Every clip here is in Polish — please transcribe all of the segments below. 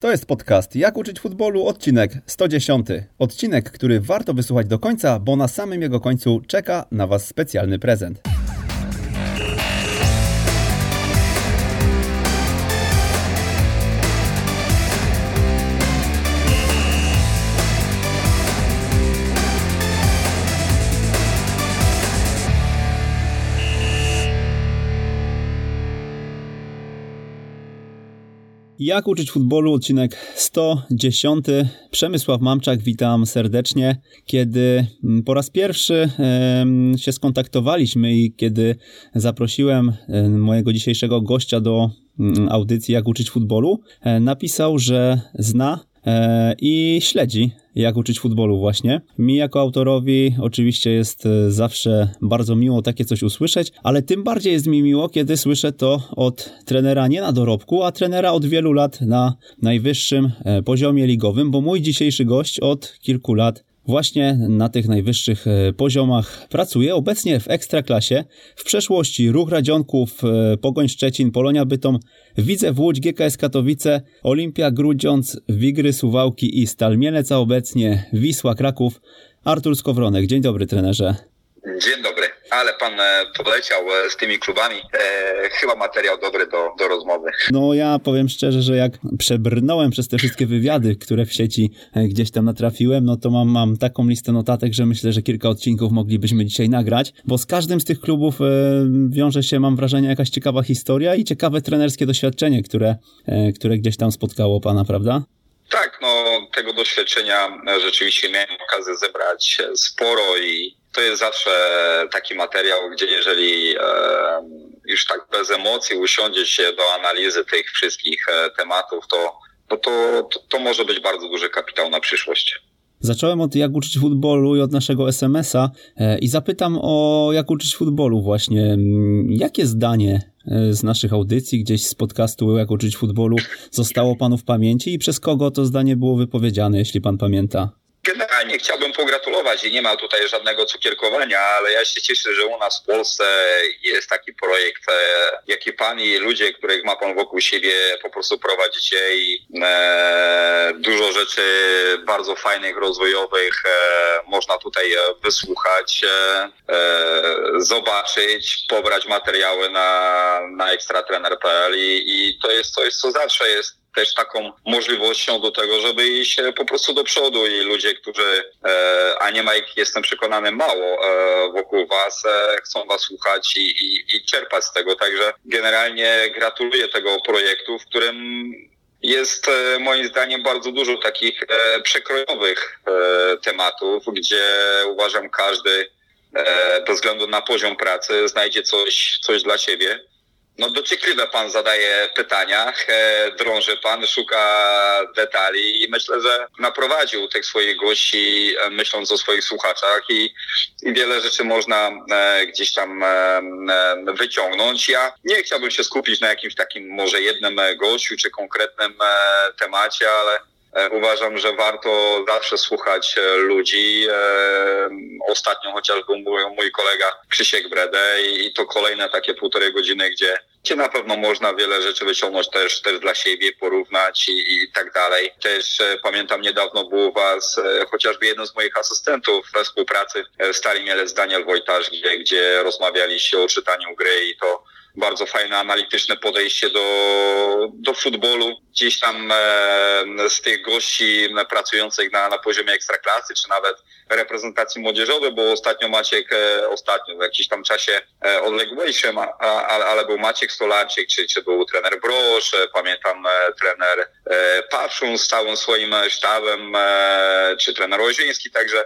To jest podcast Jak uczyć futbolu, odcinek 110. Odcinek, który warto wysłuchać do końca, bo na samym jego końcu czeka na Was specjalny prezent. Jak uczyć futbolu? Odcinek 110. Przemysław Mamczak, witam serdecznie. Kiedy mm, po raz pierwszy się skontaktowaliśmy i kiedy zaprosiłem mojego dzisiejszego gościa do mm, audycji Jak uczyć futbolu, e, napisał, że zna i śledzi jak uczyć futbolu właśnie. Mi jako autorowi oczywiście jest e, zawsze bardzo miło takie coś usłyszeć, ale tym bardziej jest mi miło, kiedy słyszę to od trenera nie na dorobku, a trenera od wielu lat na najwyższym e, poziomie ligowym, bo mój dzisiejszy gość od kilku lat właśnie na tych najwyższych e, poziomach pracuje. Obecnie w Ekstraklasie, w przeszłości Ruch Radzionków, e, Pogoń Szczecin, Polonia Bytom, Widzew Łódź, GKS Katowice, Olimpia Grudziądz, Wigry Suwałki i Stal Mielec, a obecnie Wisła Kraków. Artur Skowronek. Dzień dobry trenerze. Dzień dobry ale pan e, poleciał e, z tymi klubami. E, chyba materiał dobry do, do rozmowy. No ja powiem szczerze, że jak przebrnąłem przez te wszystkie wywiady, które w sieci gdzieś tam natrafiłem, no to mam, mam taką listę notatek, że myślę, że kilka odcinków moglibyśmy dzisiaj nagrać, bo z każdym z tych klubów wiąże się, mam wrażenie, jakaś ciekawa historia i ciekawe trenerskie doświadczenie, które, które gdzieś tam spotkało pana, prawda? Tak, no tego doświadczenia rzeczywiście miałem okazję zebrać sporo i to jest zawsze taki materiał, gdzie jeżeli e, już tak bez emocji usiądzie się do analizy tych wszystkich e, tematów, to, to, to, to może być bardzo duży kapitał na przyszłość. Zacząłem od jak uczyć futbolu i od naszego SMS-a e, i zapytam o jak uczyć futbolu właśnie. Jakie zdanie z naszych audycji, gdzieś z podcastu jak uczyć futbolu zostało panu w pamięci i przez kogo to zdanie było wypowiedziane, jeśli pan pamięta? Generalnie chciałbym pogratulować i nie ma tutaj żadnego cukierkowania, ale ja się cieszę, że u nas w Polsce jest taki projekt, e, jaki pan i ludzie, których ma pan wokół siebie, po prostu prowadzicie i e, dużo rzeczy bardzo fajnych, rozwojowych e, można tutaj wysłuchać, zobaczyć, pobrać materiały na, na ekstratrener.pl i, i to jest coś, co zawsze jest też taką możliwością do tego, żeby iść po prostu do przodu i ludzie, którzy, e, a nie ma ich, jestem przekonany, mało e, wokół was, e, chcą was słuchać i, i, i czerpać z tego. Także generalnie gratuluję tego projektu, w którym jest moim zdaniem bardzo dużo takich przekrojowych tematów, gdzie uważam każdy bez względu na poziom pracy znajdzie coś, coś dla siebie. No dociekliwe pan zadaje pytania, drąży pan, szuka detali i myślę, że naprowadził tych swoich gości e, myśląc o swoich słuchaczach i, i wiele rzeczy można e, gdzieś tam e, wyciągnąć. Ja nie chciałbym się skupić na jakimś takim może jednym gościu czy konkretnym temacie, ale E, uważam, że warto zawsze słuchać e, ludzi. E, ostatnio chociażby mój, kolega Krzysiek Brede i to kolejne takie półtorej godziny, gdzie, gdzie na pewno można wiele rzeczy wyciągnąć też, też dla siebie, porównać i, i tak dalej. Też pamiętam niedawno był u Was chociażby jeden z moich asystentów we współpracy Stali Mielec Daniel Wojtarz, gdzie, gdzie rozmawialiście o czytaniu gry i to bardzo fajne, analityczne podejście do, do futbolu. Gdzieś tam e, z tych gości pracujących na, na poziomie ekstraklasy, czy nawet reprezentacji młodzieżowej, bo ostatnio Maciek, e, ostatnio w jakimś tam czasie e, odległejszym, a, a, ale był Maciek Stolarczyk, czy, czy był trener Brosz, e, pamiętam e, trener e, Pawszun z całym swoim sztabem, e, czy trener Łoziński, także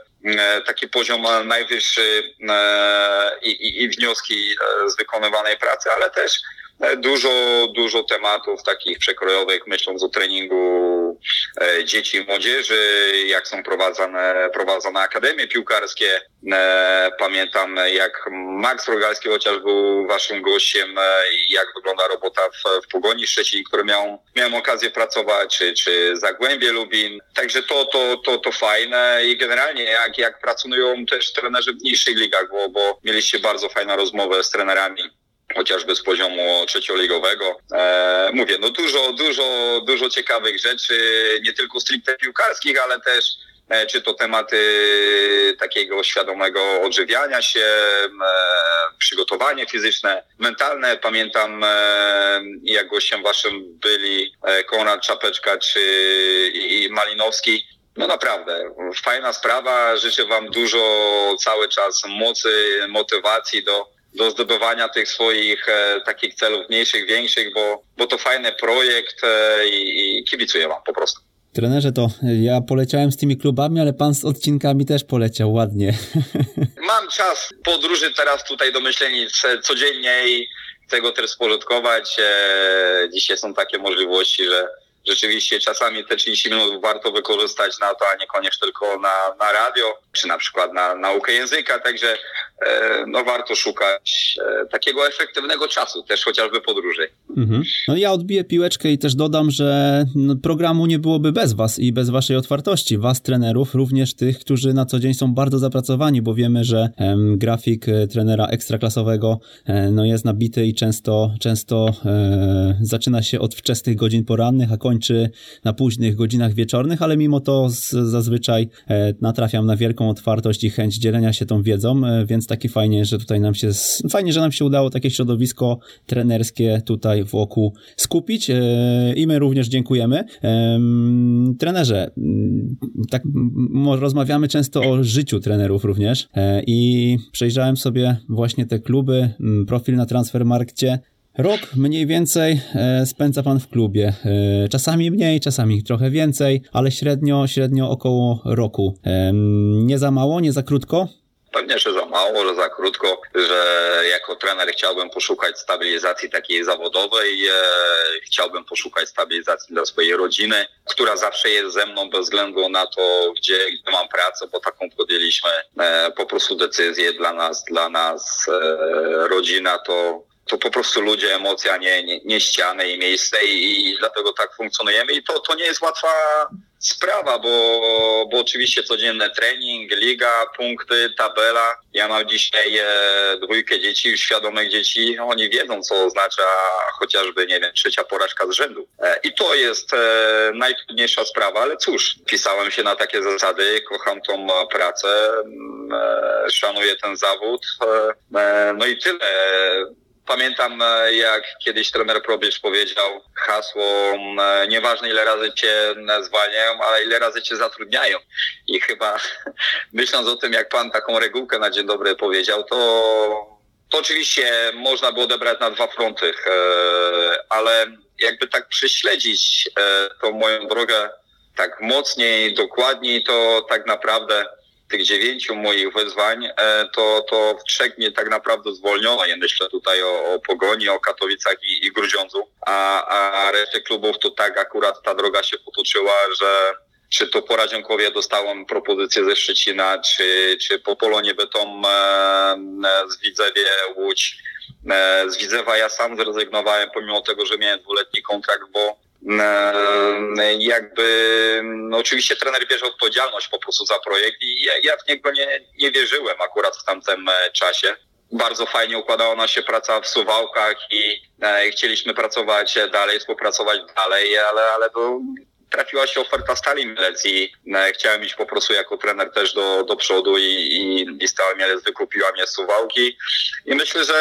taki poziom najwyższy e, i, i, i wnioski e, z wykonywanej pracy, ale też e, dużo, dużo tematów takich przekrojowych, myśląc o treningu e, dzieci i młodzieży, jak są prowadzone, prowadzone akademie piłkarskie. Pamiętam, jak Max Rogalski chociaż był waszym gościem i jak wygląda robota w, w Pogoni Szczecin, który miał, miałem okazję pracować, czy, czy Zagłębie Lubin. Także to, to, to, to fajne i generalnie jak, jak pracują też trenerzy w niższych ligach, bo, bo mieliście bardzo fajną rozmowę z trenerami chociażby z poziomu trzecioligowego. E, mówię, no dużo, dużo, dużo ciekawych rzeczy, nie tylko stricte piłkarskich, ale też e, czy to tematy takiego świadomego odżywiania się, e, przygotowanie fizyczne, mentalne. Pamiętam, e, jak gościem waszym byli e, Konrad Czapeczka czy i Malinowski. No naprawdę, fajna sprawa. Życzę Wam dużo cały czas mocy, motywacji do, do zdobywania tych swoich e, takich celów mniejszych, większych, bo, bo to fajny projekt e, i, i kibicuję Wam po prostu. Trenerze, to ja poleciałem z tymi klubami, ale pan z odcinkami też poleciał ładnie. Mam czas podróży teraz tutaj do Myślenic codziennie i tego też spożytkować. E, dzisiaj są takie możliwości, że rzeczywiście czasami te 30 minut warto wykorzystać na to, a niekoniecznie tylko na, na radio, czy na przykład na naukę języka, także e, no warto szukać e, takiego efektywnego czasu, też chociażby podróży. Mhm. No ja odbiję piłeczkę i też dodam, że programu nie byłoby bez was i bez waszej otwartości, was trenerów, również tych, którzy na co dzień są bardzo zapracowani, bo wiemy, że grafik e, trenera ekstraklasowego no, jest nabity i często, często zaczyna się od wczesnych godzin porannych, a kończy na późnych godzinach wieczornych, ale mimo to zazwyczaj natrafiam na wielką otwartość i chęć dzielenia się tą wiedzą, e, więc taki fajnie, że tutaj nam się, fajnie, że nam się udało takie środowisko trenerskie tutaj wokół skupić e, i my również dziękujemy. Trenerze, tak rozmawiamy często o życiu trenerów również i przejrzałem sobie właśnie te kluby, profil na Transfermarkcie. Rok mniej więcej e, spędza pan w klubie. E, czasami mniej, czasami trochę więcej, ale średnio, średnio około roku. E, nie za mało, nie za krótko? Pewnie, że za mało, że za krótko, że jako trener chciałbym poszukać stabilizacji takiej zawodowej, chciałbym poszukać stabilizacji dla swojej rodziny, która zawsze jest ze mną bez względu na to, gdzie, gdzie mam pracę, bo taką podjęliśmy po prostu decyzję dla nas, dla nas rodzina to to po prostu ludzie, emocja, nie, nie, nie ściany i miejsce i, i dlatego tak funkcjonujemy i to, to nie jest łatwa sprawa, bo, bo oczywiście codzienny trening, liga, punkty, tabela. Ja mam dzisiaj e, dwójkę dzieci, świadomych dzieci, oni wiedzą co oznacza chociażby, nie wiem, trzecia porażka z rzędu. E, I to jest e, najtrudniejsza sprawa, ale cóż, pisałem się na takie zasady, kocham tą pracę, mm, e, szanuję ten zawód, e, e, no i tyle Pamiętam, e, jak kiedyś trener Probierz powiedział hasło, e, nieważne ile razy cię zwalniają, ale ile razy cię zatrudniają. I chyba myśląc o tym, jak pan taką regułkę na dzień dobry powiedział, to, to oczywiście można było odebrać na dwa fronty, e, ale jakby tak prześledzić tą moją drogę tak mocniej, dokładniej, to tak naprawdę tych dziewięciu moich wyzwań, e, to, to w trzech mnie tak naprawdę zwolniono. Ja myślę tutaj o, o Pogoni, o Katowicach i, i Grudziądzu, a, a resztę klubów to tak akurat ta droga się potoczyła, że czy to po Radzionkowie dostałem propozycję ze Szczecina, czy, czy po Polonie Bytom e, e, z Widzewie Łódź. Z Widzewa ja sam zrezygnowałem, pomimo tego, że miałem dwuletni kontrakt, bo jakby no oczywiście trener bierze odpowiedzialność po prostu za projekt i ja, ja w niego nie, nie wierzyłem akurat w tamtym e, czasie. Bardzo fajnie układała nam się praca w Suwałkach i e, chcieliśmy pracować dalej, współpracować dalej, ale, ale to trafiła się oferta Stali Mielec i e, chciałem iść po prostu jako trener też do, do przodu i, i, i Stala Mielec wykupiła mnie z Suwałki i myślę, że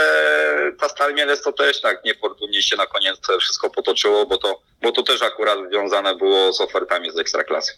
ta Stal Mielec to też tak niefortunnie się na koniec wszystko potoczyło, bo to, bo to też akurat związane było z ofertami z Ekstraklasy.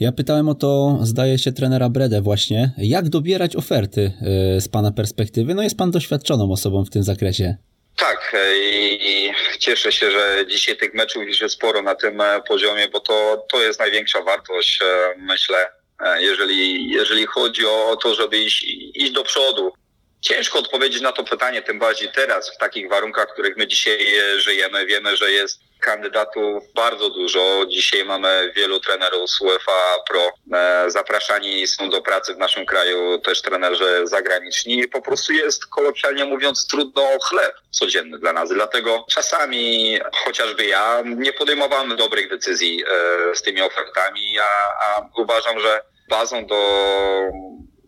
Ja pytałem o to, zdaje się, trenera Bredę właśnie. Jak dobierać oferty e, z Pana perspektywy? No jest Pan doświadczoną osobą w tym zakresie. Tak e, i cieszę się, że dzisiaj tych meczów jest sporo na tym e, poziomie, bo to, to jest największa wartość, e, myślę, jeżeli, jeżeli chodzi o to, żeby iść, iść do przodu. Ciężko odpowiedzieć na to pytanie, tym bardziej teraz, w takich warunkach, w których my dzisiaj żyjemy. Wiemy, że jest kandydatów bardzo dużo. Dzisiaj mamy wielu trenerów z UEFA Pro. E, zapraszani są do pracy w naszym kraju też trenerzy zagraniczni. Po prostu jest kolokwialnie mówiąc trudno chleb codzienny dla nas. Dlatego czasami chociażby ja nie podejmowałem dobrych decyzji e, z tymi ofertami, a, a uważam, że bazą do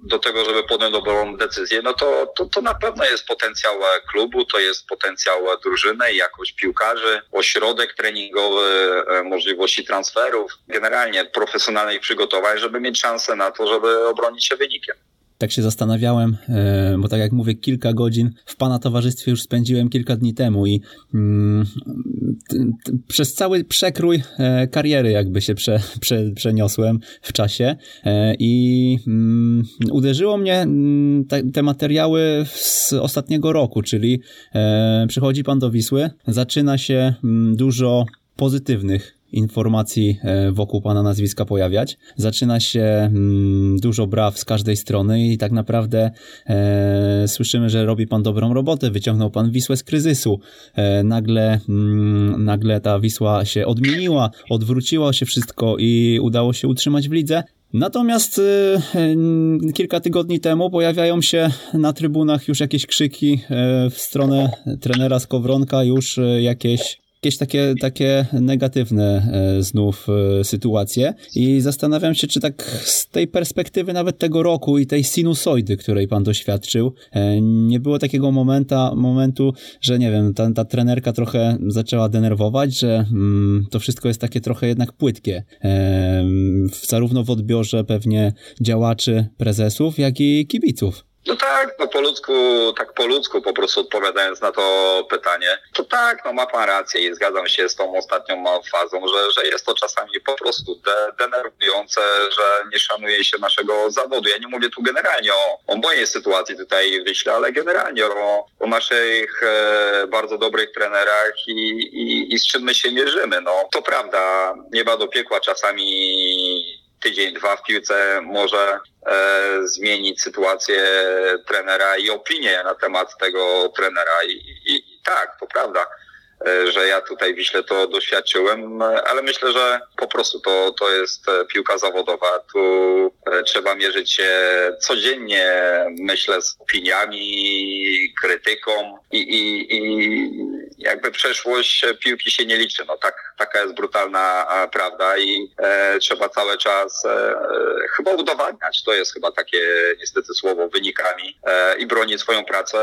do tego, żeby podjąć dobrą decyzję, no to, to, to na pewno jest potencjał klubu, to jest potencjał drużyny, jakość piłkarzy, ośrodek treningowy, e, możliwości transferów, generalnie profesjonalnych przygotowań, żeby mieć szansę na to, żeby obronić się wynikiem tak się zastanawiałem, e, bo tak jak mówię, kilka godzin w Pana towarzystwie już spędziłem kilka dni temu i mm, przez cały przekrój e, kariery jakby się prze, prze, przeniosłem w czasie e, i mm, uderzyło mnie mm, te, te, materiały z ostatniego roku, czyli przychodzi Pan do Wisły, zaczyna się dużo pozytywnych informacji e, wokół pana nazwiska pojawiać. Zaczyna się mm, dużo braw z każdej strony i tak naprawdę e, słyszymy, że robi pan dobrą robotę, wyciągnął pan Wisłę z kryzysu. E, nagle, mm, nagle ta Wisła się odmieniła, odwróciło się wszystko i udało się utrzymać w lidze. Natomiast y, kilka tygodni temu pojawiają się na trybunach już jakieś krzyki y, w stronę trenera Skowronka, już y, jakieś jakieś takie, takie negatywne e, znów e, sytuacje i zastanawiam się, czy tak z tej perspektywy nawet tego roku i tej sinusoidy, której pan doświadczył, e, nie było takiego momenta, momentu, że nie wiem, ta, ta trenerka trochę zaczęła denerwować, że mm, to wszystko jest takie trochę jednak płytkie. zarówno w odbiorze pewnie działaczy, prezesów, jak i kibiców. No tak, no po ludzku, tak po ludzku po prostu odpowiadając na to pytanie, to tak, no ma pan rację i zgadzam się z tą ostatnią fazą, że, że jest to czasami po prostu de denerwujące, że nie szanuje się naszego zawodu. Ja nie mówię tu generalnie o, o mojej sytuacji tutaj w Wiśle, ale generalnie o, o naszych e, bardzo dobrych trenerach i, i, i z czym my się mierzymy. No to prawda, nieba do piekła czasami tydzień, dwa w piłce może e, zmienić sytuację trenera i opinię na temat tego trenera. I, i, i tak, to prawda że ja tutaj Wiśle to doświadczyłem, ale myślę, że po prostu to, to jest e, piłka zawodowa. Tu e, trzeba mierzyć się codziennie, myślę, z opiniami, krytyką i, i, i jakby przeszłość piłki się nie liczy. No tak, taka jest brutalna prawda i e, trzeba cały czas e, chyba udowadniać, to jest chyba takie niestety słowo, wynikami e, i bronić swoją pracę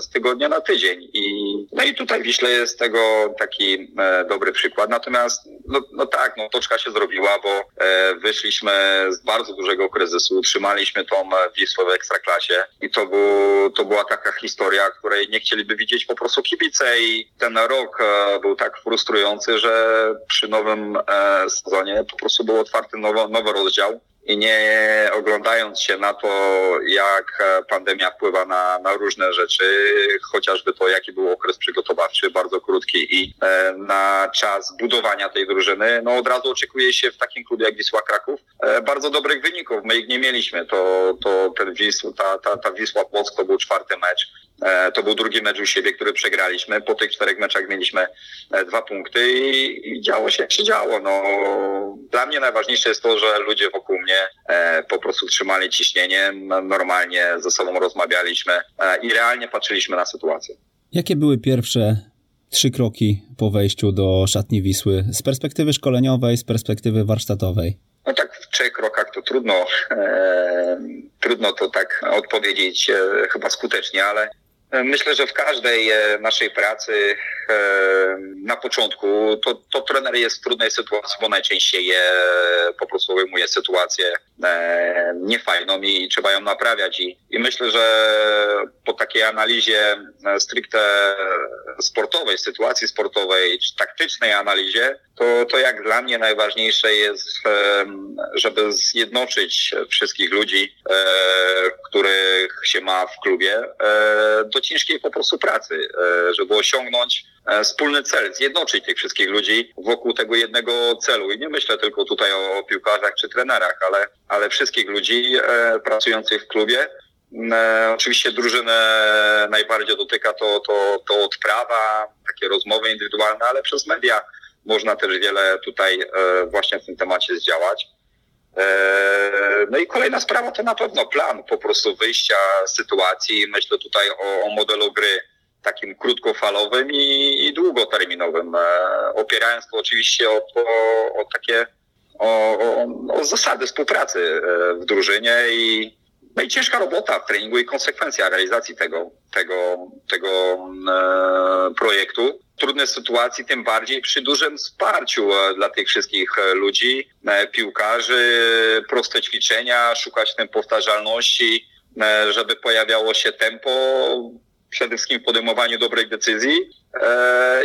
z tygodnia na tydzień. I, no i tutaj Wiśle jest tego taki e, dobry przykład. Natomiast no, no tak, no toczka się zrobiła, bo e, wyszliśmy z bardzo dużego kryzysu, utrzymaliśmy tą Wisłę w Ekstraklasie i to, był, to była taka historia, której nie chcieliby widzieć po prostu kibice i ten rok e, był tak frustrujący, że przy nowym e, sezonie po prostu był otwarty nowo, nowy rozdział i nie oglądając się na to, jak pandemia wpływa na, na różne rzeczy, chociażby to, jaki był okres przygotowawczy, bardzo krótki i e, na czas budowania tej drużyny, no od razu oczekuje się w takim klubie jak Wisła Kraków e, bardzo dobrych wyników. My ich nie mieliśmy. To, to ten Wisł, ta, ta, ta Wisła Płock to był czwarty mecz. E, to był drugi mecz u siebie, który przegraliśmy. Po tych czterech meczach mieliśmy e, dwa punkty i, i działo się jak się działo. No, dla mnie najważniejsze jest to, że ludzie wokół mnie e, po prostu trzymali ciśnienie, normalnie ze sobą rozmawialiśmy i realnie patrzyliśmy na sytuację. Jakie były pierwsze trzy kroki po wejściu do szatni Wisły z perspektywy szkoleniowej, z perspektywy warsztatowej? No tak w trzech krokach to trudno, e, trudno to tak odpowiedzieć e, chyba skutecznie, ale Myślę, że w każdej e, naszej pracy e, na początku to, to trener jest w trudnej sytuacji, bo najczęściej je, po prostu wyjmuje sytuację e, niefajną i trzeba ją naprawiać. I, I myślę, że po takiej analizie stricte sportowej, sytuacji sportowej, czy taktycznej analizie, to, to jak dla mnie najważniejsze jest, żeby zjednoczyć wszystkich ludzi, których się ma w klubie, do ciężkiej po prostu pracy, e, żeby osiągnąć e, wspólny cel, zjednoczyć tych wszystkich ludzi wokół tego jednego celu. I nie myślę tylko tutaj o piłkarzach czy trenerach, ale, ale wszystkich ludzi e, pracujących w klubie. Oczywiście drużynę najbardziej dotyka to, to, to odprawa, takie rozmowy indywidualne, ale przez media można też wiele tutaj właśnie w tym temacie zdziałać. E, no i kolejna sprawa to na pewno plan po prostu wyjścia z sytuacji. Myślę tutaj o, o modelu gry takim krótkofalowym i, i długoterminowym, e, opierając to oczywiście o, o, takie o, o, o, zasady współpracy e, w drużynie i no i ciężka robota w treningu i konsekwencja realizacji tego, tego, tego e, projektu. Trudne sytuacje, tym bardziej przy dużym wsparciu e, dla tych wszystkich e, ludzi, e, piłkarzy, proste ćwiczenia, szukać tej powtarzalności, e, żeby pojawiało się tempo, przede wszystkim w podejmowaniu dobrej decyzji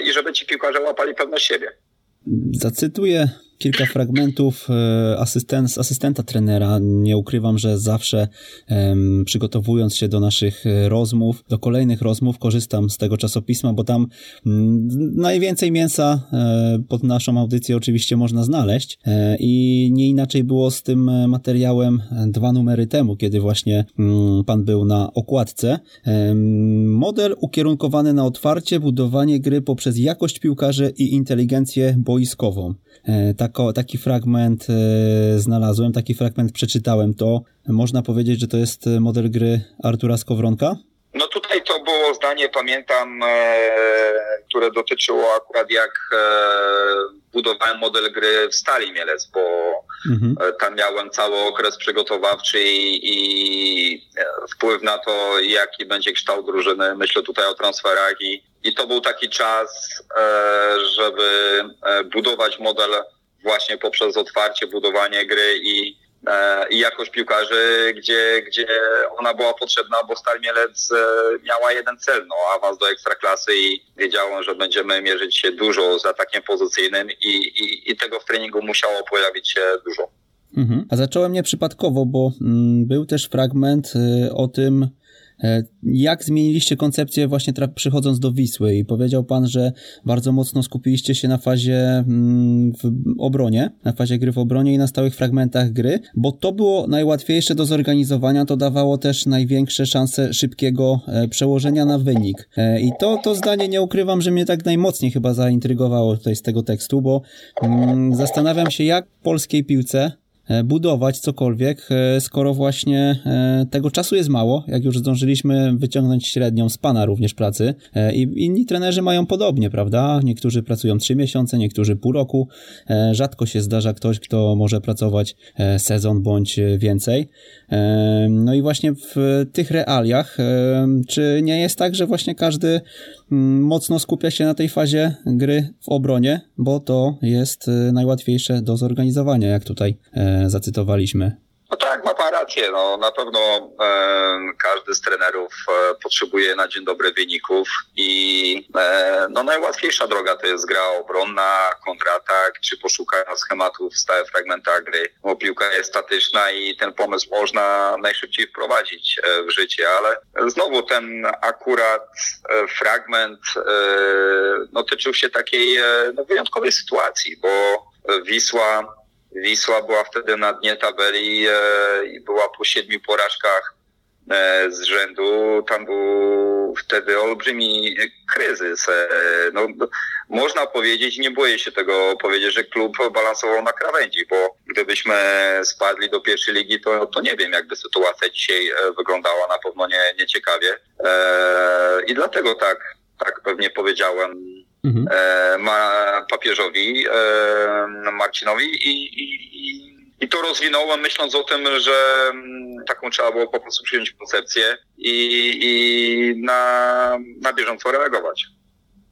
i żeby ci piłkarze łapali pewność siebie. Zacytuję kilka fragmentów e, asystent, asystenta trenera. Nie ukrywam, że zawsze przygotowując się do naszych e, rozmów, do kolejnych rozmów, korzystam z tego czasopisma, bo tam um, najwięcej mięsa um, pod naszą audycję oczywiście można znaleźć. I nie inaczej było z tym materiałem dwa numery temu, kiedy właśnie mm, pan był na okładce. Model ukierunkowany na otwarcie, budowanie gry poprzez jakość piłkarzy i inteligencję boiskową. Tako, taki fragment e, znalazłem, taki fragment przeczytałem. To można powiedzieć, że to jest model gry Artura Skowronka? No tutaj to było zdanie, pamiętam, e, które dotyczyło akurat jak e, budowałem model gry w Stali Mielec, bo mhm. E, tam miałem cały okres przygotowawczy i, i, wpływ na to, jaki będzie kształt drużyny. Myślę tutaj o transferach i, i to był taki czas, e, żeby e, budować model właśnie poprzez otwarcie, budowanie gry i, e, i jakość piłkarzy, gdzie, gdzie ona była potrzebna, bo Stal Mielec e, miała jeden cel, no, awans do ekstraklasy i wiedziałem, że będziemy mierzyć się dużo z atakiem pozycyjnym i, i, i tego w treningu musiało pojawić się dużo. Mhm. A zacząłem nieprzypadkowo, bo mm, był też fragment y, o tym, jak zmieniliście koncepcję właśnie przychodząc do Wisły i powiedział pan, że bardzo mocno skupiliście się na fazie mm, w obronie, na fazie gry w obronie i na stałych fragmentach gry, bo to było najłatwiejsze do zorganizowania, to dawało też największe szanse szybkiego e, przełożenia na wynik. E, I to, to zdanie nie ukrywam, że mnie tak najmocniej chyba zaintrygowało tutaj z tego tekstu, bo mm, zastanawiam się, jak polskiej piłce E, budować cokolwiek, e, skoro właśnie e, tego czasu jest mało, jak już zdążyliśmy wyciągnąć średnią z pana również pracy i inni trenerzy mają podobnie, prawda? Niektórzy pracują trzy miesiące, niektórzy pół roku. Rzadko się zdarza ktoś, kto może pracować sezon bądź więcej. No i właśnie w tych realiach, czy nie jest tak, że właśnie każdy mm, mocno skupia się na tej fazie gry w obronie, bo to jest najłatwiejsze do zorganizowania, jak tutaj zacytowaliśmy. No tak, ma pan rację. No, na pewno e, każdy z trenerów e, potrzebuje na dzień dobry wyników i e, no, najłatwiejsza droga to jest gra obronna, kontratak, czy poszukania schematów w stałych fragmentach gry, bo piłka jest statyczna i ten pomysł można najszybciej wprowadzić e, w życie, ale znowu ten akurat e, fragment e, no, tyczył się takiej no, wyjątkowej sytuacji, bo Wisła Wisła była wtedy na dnie tabeli e, i była po siedmiu porażkach e, z rzędu. Tam był wtedy olbrzymi kryzys. E, no, można powiedzieć, nie boję się tego powiedzieć, że klub balansował na krawędzi, bo gdybyśmy spadli do pierwszej ligi, to, to nie wiem, jakby sytuacja dzisiaj wyglądała. Na pewno nie, nie ciekawie. I dlatego tak, tak pewnie powiedziałem mhm. E, ma, papieżowi e, Marcinowi i, i, i to rozwinąłem myśląc o tym, że mm, taką trzeba było po prostu przyjąć koncepcję i, i na, na bieżąco reagować.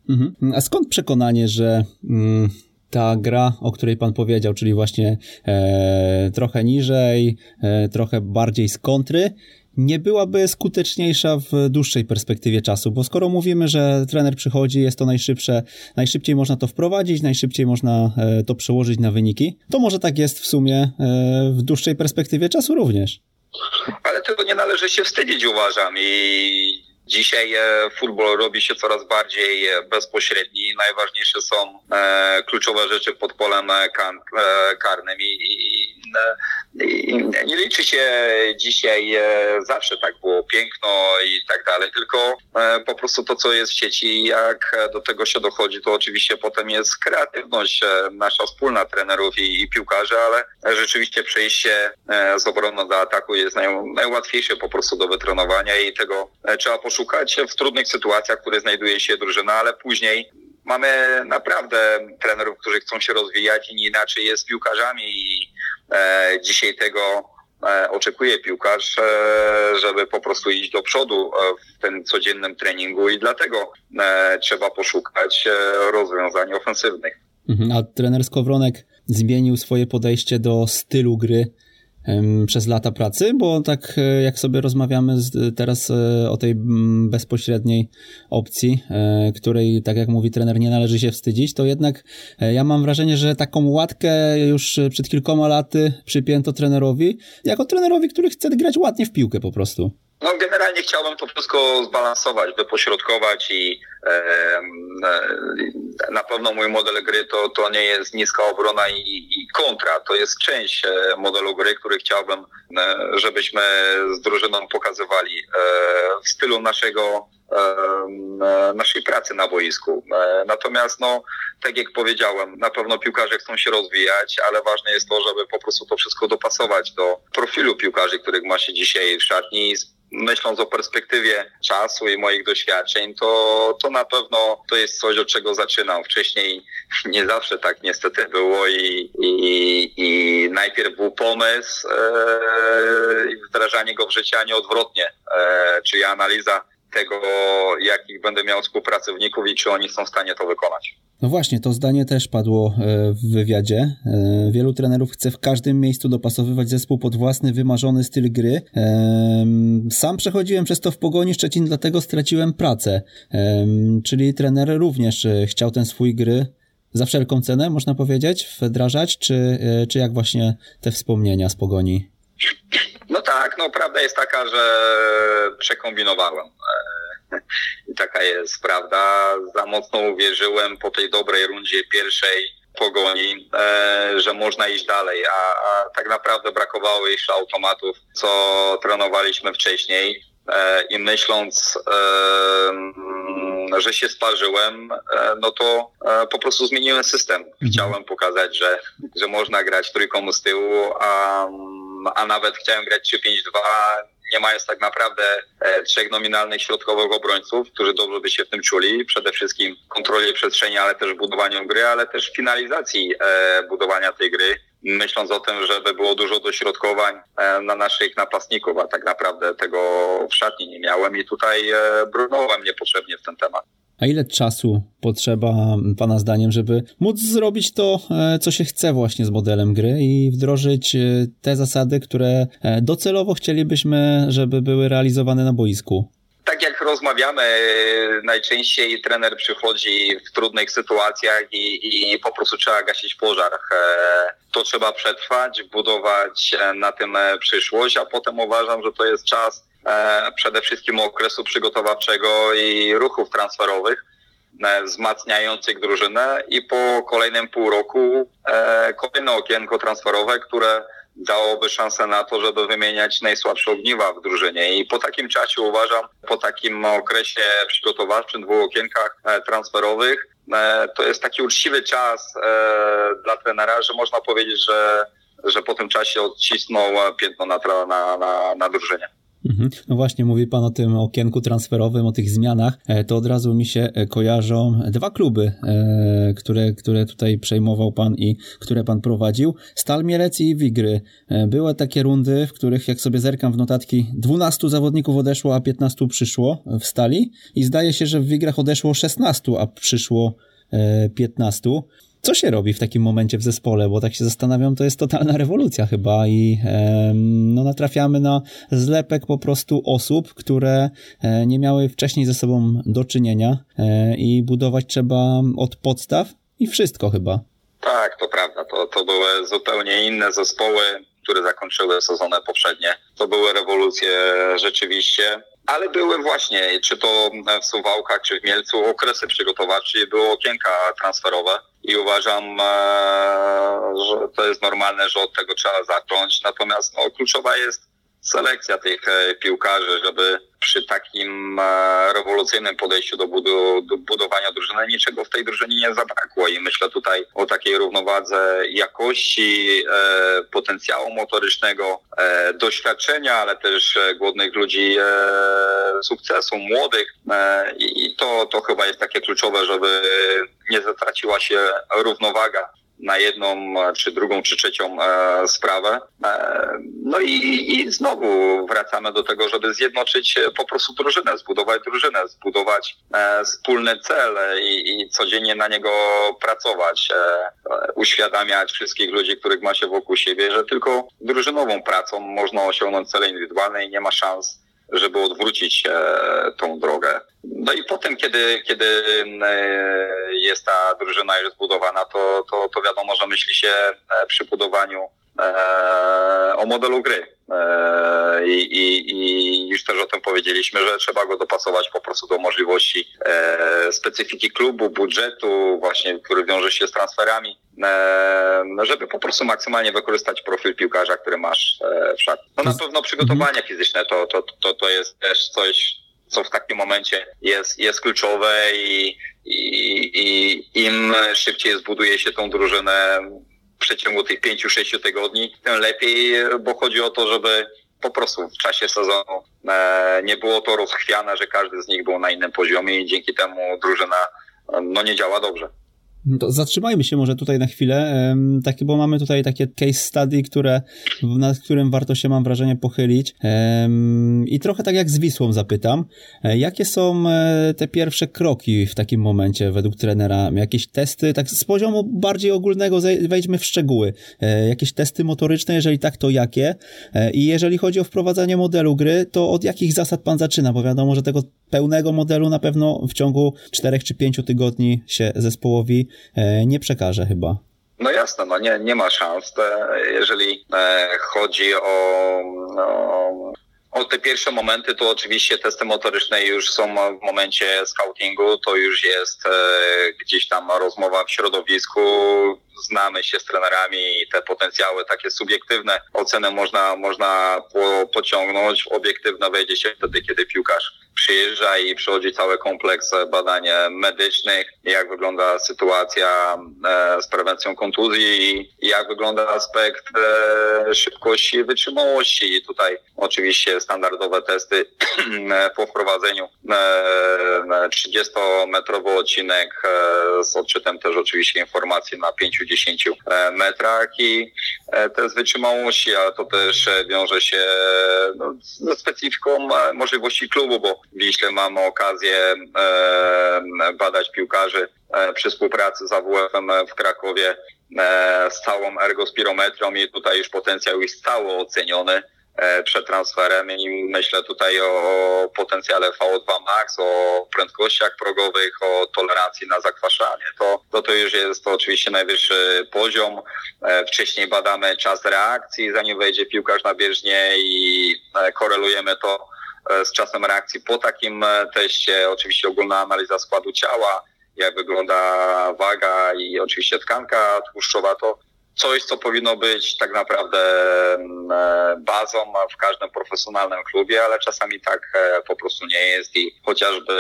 Mhm. A skąd przekonanie, że mm, ta gra, o której pan powiedział, czyli właśnie e, trochę niżej, e, trochę bardziej z kontry, nie byłaby skuteczniejsza w dłuższej perspektywie czasu, bo skoro mówimy, że trener przychodzi, jest to najszybsze, najszybciej można to wprowadzić, najszybciej można e, to przełożyć na wyniki, to może tak jest w sumie e, w dłuższej perspektywie czasu również. Ale tego nie należy się wstydzić, uważam. I Dzisiaj e, futbol robi się coraz bardziej bezpośredni. Najważniejsze są kluczowe rzeczy pod polem karnym i, i nie liczy się dzisiaj, e, zawsze tak było piękno i tak dalej, tylko e, po prostu to, co jest w sieci, jak do tego się dochodzi, to oczywiście potem jest kreatywność e, nasza wspólna trenerów i, i piłkarzy, ale rzeczywiście przejście z obrony do ataku jest naj, najłatwiejsze po prostu do wytrenowania i tego trzeba poszukać w trudnych sytuacjach, w których znajduje się drużyna, ale później mamy naprawdę trenerów, którzy chcą się rozwijać i nie inaczej jest piłkarzami i e, dzisiaj tego oczekuje piłkarz, żeby po prostu iść do przodu w tym codziennym treningu i dlatego trzeba poszukać rozwiązań ofensywnych. Mhm, a trener Skowronek zmienił swoje podejście do stylu gry przez lata pracy, bo tak e, jak sobie rozmawiamy teraz e, o tej bezpośredniej opcji, e, której, tak jak mówi trener, nie należy się wstydzić, to jednak ja mam wrażenie, że taką łatkę już przed kilkoma laty przypięto trenerowi, jako trenerowi, który chce grać ładnie w piłkę po prostu. No generalnie chciałbym to wszystko zbalansować, wypośrodkować i e, na pewno mój model gry to, to nie jest niska obrona i, i kontra. To jest część e, modelu gry, który chciałbym, e, żebyśmy z drużyną pokazywali e, w stylu naszego naszej pracy na boisku. Natomiast, no, tak jak powiedziałem, na pewno piłkarze chcą się rozwijać, ale ważne jest to, żeby po prostu to wszystko dopasować do profilu piłkarzy, których ma się dzisiaj w szatni myśląc o perspektywie czasu i moich doświadczeń, to, to na pewno to jest coś, od czego zaczynam. Wcześniej nie zawsze tak niestety było i, i, i najpierw był pomysł e, i wdrażanie go w życie, a nie odwrotnie. E, czyli analiza tego, jakich będę miał współpracowników i czy oni są w stanie to wykonać. No właśnie, to zdanie też padło e, w wywiadzie. E, wielu trenerów chce w każdym miejscu dopasowywać zespół pod własny, wymarzony styl gry. E, sam przechodziłem przez to w Pogoni Szczecin, dlatego straciłem pracę. Czyli trener również chciał ten swój gry za wszelką cenę, można powiedzieć, wdrażać, czy, czy jak właśnie te wspomnienia z Pogoni? No tak, no prawda jest taka, że przekombinowałem. I taka jest prawda. Za mocno uwierzyłem po tej dobrej rundzie pierwszej pogoni, e, że można iść dalej, a, a, tak naprawdę brakowało jeszcze automatów, co trenowaliśmy wcześniej. E, I myśląc, e, że się sparzyłem, e, no to e, po prostu zmieniłem system. Mhm. Chciałem pokazać, że, że można grać trójką z tyłu, a, a nawet chciałem grać 3-5-2 nie mając tak naprawdę e, trzech nominalnych środkowych obrońców, którzy dobrze by się w tym czuli. Przede wszystkim kontroli przestrzeni, ale też budowaniu gry, ale też finalizacji e, budowania tej gry myśląc o tym, żeby było dużo dośrodkowań e, na naszych napastników, a tak naprawdę tego w szatni nie miałem i tutaj brnąłem niepotrzebnie w ten temat. A ile czasu potrzeba Pana zdaniem, żeby móc zrobić to, e, co się chce właśnie z modelem gry i wdrożyć e, te zasady, które e, docelowo chcielibyśmy, żeby były realizowane na boisku? tak jak rozmawiamy, najczęściej trener przychodzi w trudnych sytuacjach i, i po prostu trzeba gasić pożar. To trzeba przetrwać, budować na tym przyszłość, a potem uważam, że to jest czas przede wszystkim okresu przygotowawczego i ruchów transferowych e, wzmacniających drużynę i po kolejnym pół roku e, kolejne okienko transferowe, które dałoby szansę na to, żeby wymieniać najsłabsze ogniwa w drużynie. I po takim czasie uważam, po takim okresie przygotowawczym, dwóch okienkach transferowych, to jest taki uczciwy czas dla trenera, że można powiedzieć, że, że po tym czasie odcisnął piętno na, na, na, na drużynie. Mhm. No właśnie, mówi Pan o tym okienku transferowym, o tych zmianach, e, to od razu mi się e, kojarzą dwa kluby, e, które, które tutaj przejmował Pan i które Pan prowadził. Stal Mielec i Wigry. Były takie rundy, w których jak sobie zerkam w notatki, 12 zawodników odeszło, a 15 przyszło w Stali i zdaje się, że w Wigrach odeszło 16, a przyszło 15 co się robi w takim momencie w zespole, bo tak się zastanawiam, to jest totalna rewolucja chyba i e, no, natrafiamy na zlepek po prostu osób, które e, nie miały wcześniej ze sobą do czynienia e, i budować trzeba od podstaw i wszystko chyba. Tak, to prawda. To, to były zupełnie inne zespoły, które zakończyły sezony poprzednie. To były rewolucje rzeczywiście ale były właśnie, czy to w Suwałkach, czy w Mielcu, okresy przygotowawcze, były okienka transferowe i uważam, e, że to jest normalne, że od tego trzeba zacząć. Natomiast no, kluczowa jest selekcja tych e, piłkarzy, żeby przy takim e, rewolucyjnym podejściu do, budu, do budowania drużyny niczego w tej drużynie nie zabrakło. I myślę tutaj o takiej równowadze jakości, e, potencjału motorycznego, doświadczenia, ale też głodnych ludzi sukcesu, młodych. I to, to chyba jest takie kluczowe, żeby nie zatraciła się równowaga na jedną, czy drugą, czy trzecią e, sprawę. E, no i, i znowu wracamy do tego, żeby zjednoczyć po prostu drużynę, zbudować drużynę, zbudować e, wspólny cel i, i codziennie na niego pracować, e, e, uświadamiać wszystkich ludzi, których ma się wokół siebie, że tylko drużynową pracą można osiągnąć cele indywidualne i nie ma szans żeby odwrócić e, tą drogę. No i potem, kiedy, kiedy e, jest ta drużyna już zbudowana, to, to, to wiadomo, że myśli się e, przy budowaniu o modelu gry. I, i, I już też o tym powiedzieliśmy, że trzeba go dopasować po prostu do możliwości specyfiki klubu, budżetu, właśnie, który wiąże się z transferami, żeby po prostu maksymalnie wykorzystać profil piłkarza, który masz w szatni. No na pewno przygotowanie mhm. fizyczne to, to, to, to jest też coś, co w takim momencie jest, jest kluczowe i, i, i im szybciej zbuduje się tą drużynę przeciągu tych pięciu, sześciu tygodni, tym lepiej, bo chodzi o to, żeby po prostu w czasie sezonu e, nie było to rozchwiane, że każdy z nich był na innym poziomie i dzięki temu drużyna no, nie działa dobrze. To zatrzymajmy się może tutaj na chwilę, takie, bo mamy tutaj takie case study, które, nad którym warto się, mam wrażenie, pochylić. I trochę tak jak z Wisłą zapytam, e, jakie są e, te pierwsze kroki w takim momencie według trenera? Jakieś testy, tak z poziomu bardziej ogólnego wejdźmy w szczegóły. E, jakieś testy motoryczne, jeżeli tak, to jakie? I jeżeli chodzi o wprowadzanie modelu gry, to od jakich zasad pan zaczyna? Bo wiadomo, że tego pełnego modelu na pewno w ciągu 4 czy 5 tygodni się zespołowi nie przekaże chyba. No jasne, no nie, nie ma szans. Jeżeli e, chodzi o, o, o te pierwsze momenty, to oczywiście testy motoryczne już są w momencie scoutingu, to już jest e, gdzieś tam rozmowa w środowisku, znamy się z trenerami i te potencjały takie subiektywne oceny można, można po, pociągnąć. Obiektywne wejdzie się wtedy, kiedy piłkarz przyjeżdża i przychodzi cały kompleks badań medycznych, jak wygląda sytuacja e, z prewencją kontuzji i jak wygląda aspekt e, szybkości i wytrzymałości. I tutaj oczywiście standardowe testy po wprowadzeniu 30-metrowy e, odcinek z odczytem też oczywiście informacji na 5-10 metrach i test wytrzymałości, ale to też wiąże się no, ze specyfiką możliwości klubu, bo Wiśle mamy okazję e, badać piłkarzy e, przy współpracy z AWF-em w Krakowie e, z całą ergospirometrią i tutaj już potencjał jest cały oceniony przed transferem i myślę tutaj o potencjale VO2 max, o prędkościach progowych, o tolerancji na zakwaszanie. To, to, to już jest to oczywiście najwyższy poziom. Wcześniej badamy czas reakcji, zanim wejdzie piłkarz na bieżnię i korelujemy to E, z czasem reakcji po takim e, teście. Oczywiście ogólna analiza składu ciała, jak wygląda waga i oczywiście tkanka tłuszczowa, to coś, co powinno być tak naprawdę mm, e, bazą w każdym profesjonalnym klubie, ale czasami tak po prostu nie jest i chociażby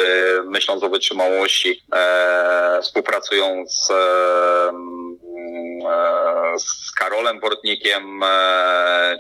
myśląc o wytrzymałości, współpracując z Karolem Bortnikiem,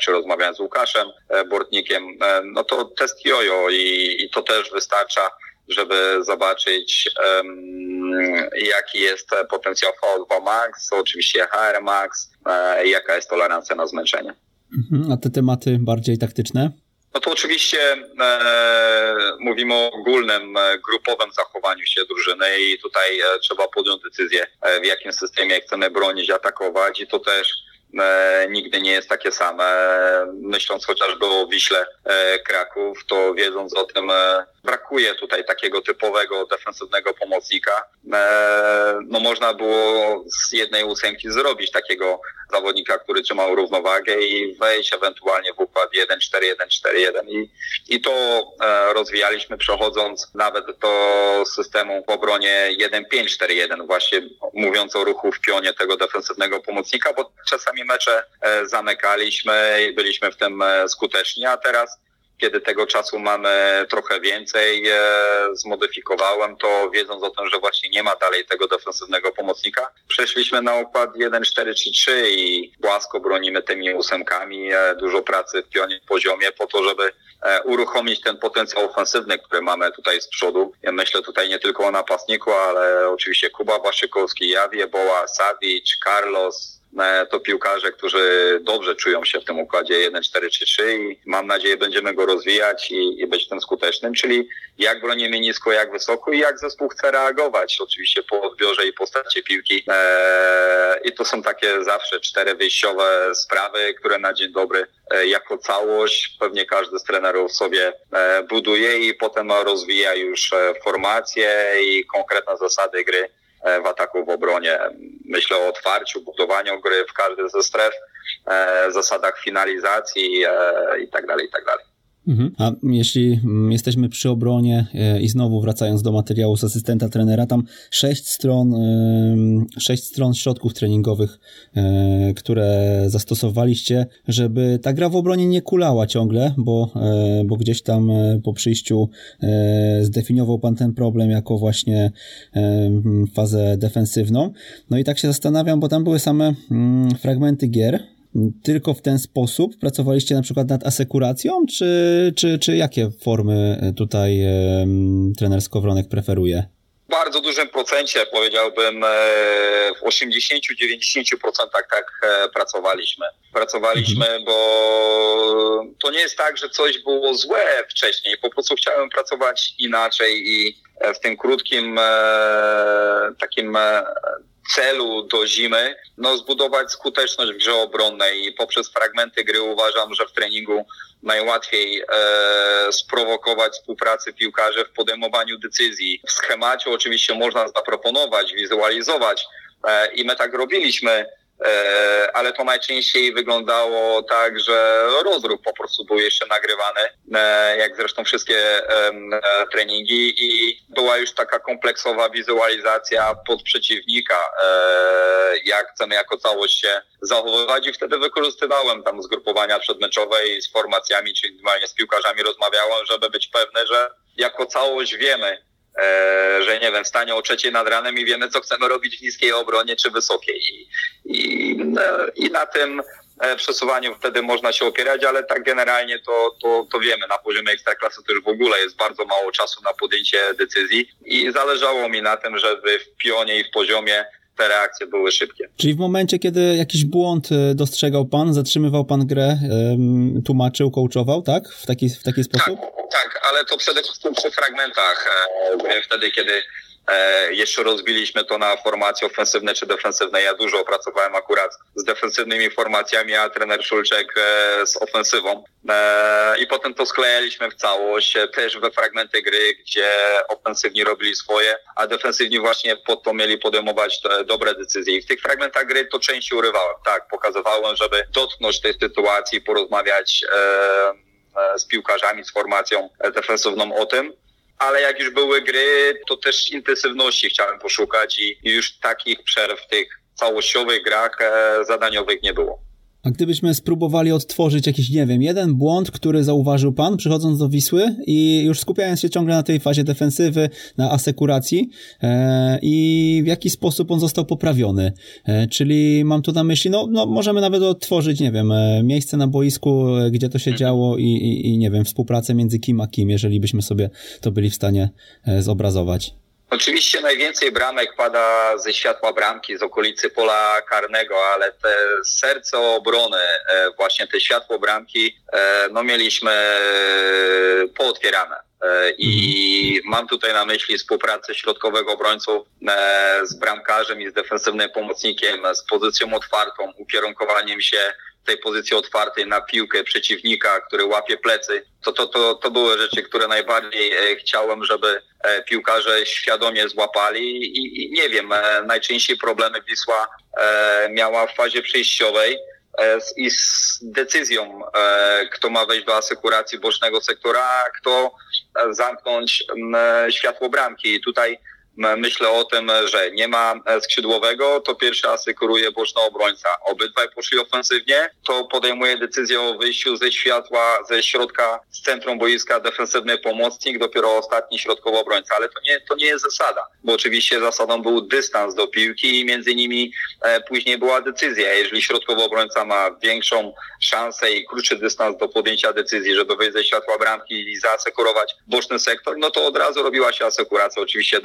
czy rozmawiając z Łukaszem Bortnikiem, no to test jojo i, i to też wystarcza, żeby zobaczyć um, jaki jest potencjał VO2 max, oczywiście HR max, e, jaka jest tolerancja na zmęczenie. Mhm, a te tematy bardziej taktyczne? No to oczywiście e, mówimy o ogólnym, e, grupowym zachowaniu się drużyny i tutaj e, trzeba podjąć decyzję, e, w jakim systemie chcemy bronić, atakować i to też nigdy nie jest takie same. Myśląc chociażby o Wiśle e, Kraków, to wiedząc o tym, e, brakuje tutaj takiego typowego defensywnego pomocnika. E, no można było z jednej ósemki zrobić takiego zawodnika, który trzymał równowagę i wejść ewentualnie w układ 1-4-1-4-1 i, i to e, rozwijaliśmy przechodząc nawet do systemu w obronie 1-5-4-1 właśnie mówiąc o ruchu w pionie tego defensywnego pomocnika, bo czasami mecze e, zamykaliśmy i byliśmy w tym skuteczni, a teraz kiedy tego czasu mamy trochę więcej, e, zmodyfikowałem to, wiedząc o tym, że właśnie nie ma dalej tego defensywnego pomocnika. Przeszliśmy na układ 1-4-3-3 i płasko bronimy tymi ósemkami, dużo pracy w pionie poziomie po to, żeby uruchomić ten potencjał ofensywny, który mamy tutaj z przodu. Ja myślę tutaj nie tylko o napastniku, ale oczywiście Kuba Waszykowski, Jawie Boła, Savic, Carlos, E, to piłkarze, którzy dobrze czują się w tym układzie 1-4-3-3 i mam nadzieję będziemy go rozwijać i, i być tym skutecznym, czyli jak bronimy nisko, jak wysoko i jak zespół chce reagować, oczywiście po odbiorze i postacie piłki. Eee, I to są takie zawsze cztery wyjściowe sprawy, które na dzień dobry e, jako całość pewnie każdy z trenerów sobie e, buduje i potem rozwija już e, formacje i konkretne zasady gry E, w ataku, w obronie. Myślę o otwarciu, budowaniu gry w każdej ze stref, e, zasadach finalizacji e, i tak dalej, i tak dalej. Mhm. A jeśli mm, jesteśmy przy obronie e, i znowu wracając do materiału z asystenta trenera, tam sześć stron, sześć stron środków treningowych, e, które zastosowaliście, żeby ta gra w obronie nie kulała ciągle, bo, e, bo gdzieś tam po przyjściu zdefiniował pan ten problem jako właśnie fazę defensywną. No i tak się zastanawiam, bo tam były same mm, fragmenty gier, tylko w ten sposób pracowaliście na przykład nad asekuracją, czy, czy, czy jakie formy tutaj um, trener Skowronek preferuje? W bardzo dużym procencie, powiedziałbym e, w 80-90% tak e, pracowaliśmy. Pracowaliśmy, mhm. bo to nie jest tak, że coś było złe wcześniej. Po prostu chciałem pracować inaczej i w tym krótkim takim celu do zimy, no zbudować skuteczność w grze obronnej i poprzez fragmenty gry uważam, że w treningu najłatwiej e, sprowokować współpracę piłkarzy w podejmowaniu decyzji. W schemacie oczywiście można zaproponować, wizualizować e, i my tak robiliśmy ale to najczęściej wyglądało tak, że rozruch po prostu był jeszcze nagrywany, e, jak zresztą wszystkie e, treningi i była już taka kompleksowa wizualizacja pod przeciwnika, jak chcemy jako całość się zachowywać i wtedy wykorzystywałem tam zgrupowania przedmeczowe i z formacjami, czyli normalnie z piłkarzami rozmawiałem, żeby być pewny, że jako całość wiemy, E, że nie wiem, stanie o trzeciej nad ranem i wiemy, co chcemy robić w niskiej obronie czy wysokiej. I, i, no, i na tym e, przesuwaniu wtedy można się opierać, ale tak generalnie to, to, to wiemy, na poziomie ekstraklasy to już w ogóle jest bardzo mało czasu na podjęcie decyzji i zależało mi na tym, żeby w pionie i w poziomie te reakcje były szybkie. Czyli w momencie, kiedy jakiś błąd e, dostrzegał pan, zatrzymywał pan grę, tłumaczył, coachował, tak? W taki, w taki sposób? Tak, tak, ale to przede wszystkim przy fragmentach. E, wtedy, kiedy jeszcze rozbiliśmy to na formacje ofensywne czy defensywne. Ja dużo opracowałem akurat z defensywnymi formacjami, a trener Szulczek e, z ofensywą. I potem to sklejaliśmy w całość, też we fragmenty gry, gdzie ofensywni robili swoje, a defensywni właśnie pod to mieli podejmować dobre decyzje. I w tych fragmentach gry to częściej urywałem. Tak, pokazywałem, żeby dotknąć tej sytuacji, porozmawiać E, z piłkarzami, z formacją defensywną o tym. Ale jak już były gry, to też intensywności chciałem poszukać i już takich przerw w tych całościowych grach e, zadaniowych nie było. A gdybyśmy spróbowali odtworzyć jakiś, nie wiem, jeden błąd, który zauważył pan przychodząc do Wisły i już skupiając się ciągle na tej fazie defensywy, na asekuracji e, i w jaki sposób on został poprawiony. E, czyli mam tu na myśli, no, no możemy nawet odtworzyć, nie wiem, e, miejsce na boisku, e, gdzie to się mhm. działo i, i, i, nie wiem, współpracę między kim a kim, jeżeli byśmy sobie to byli w stanie e, zobrazować. Oczywiście najwięcej bramek pada ze światła bramki, z okolicy pola karnego, ale te serce obrony, e, właśnie te światło bramki, e, no mieliśmy e, pootwierane. I mhm. mam tutaj na myśli współpracę środkowego obrońców z bramkarzem i z defensywnym pomocnikiem, z pozycją otwartą, ukierunkowaniem się tej pozycji otwartej na piłkę przeciwnika, który łapie plecy, to, to, to, to były rzeczy, które najbardziej e, chciałem, żeby e, piłkarze świadomie złapali i, i nie wiem, e, najczęściej problemy Wisła miała w fazie przejściowej i z decyzją, kto ma wejść do asekuracji bocznego sektora, a kto zamknąć światło bramki. I tutaj myślę o tym, że nie ma skrzydłowego, to pierwszy asekuruje boczny obrońca. Obydwaj poszli ofensywnie, to podejmuje decyzję o wyjściu ze światła, ze środka, z centrum boiska defensywny pomocnik, dopiero ostatni środkowy obrońca. Ale to nie, to nie jest zasada, bo oczywiście zasadą był dystans do piłki i między nimi e, później była decyzja. Jeżeli środkowy obrońca ma większą szansę i krótszy dystans do podjęcia decyzji, żeby wyjść ze światła bramki i zaasekurować boczny sektor, no to od razu robiła się asekuracja oczywiście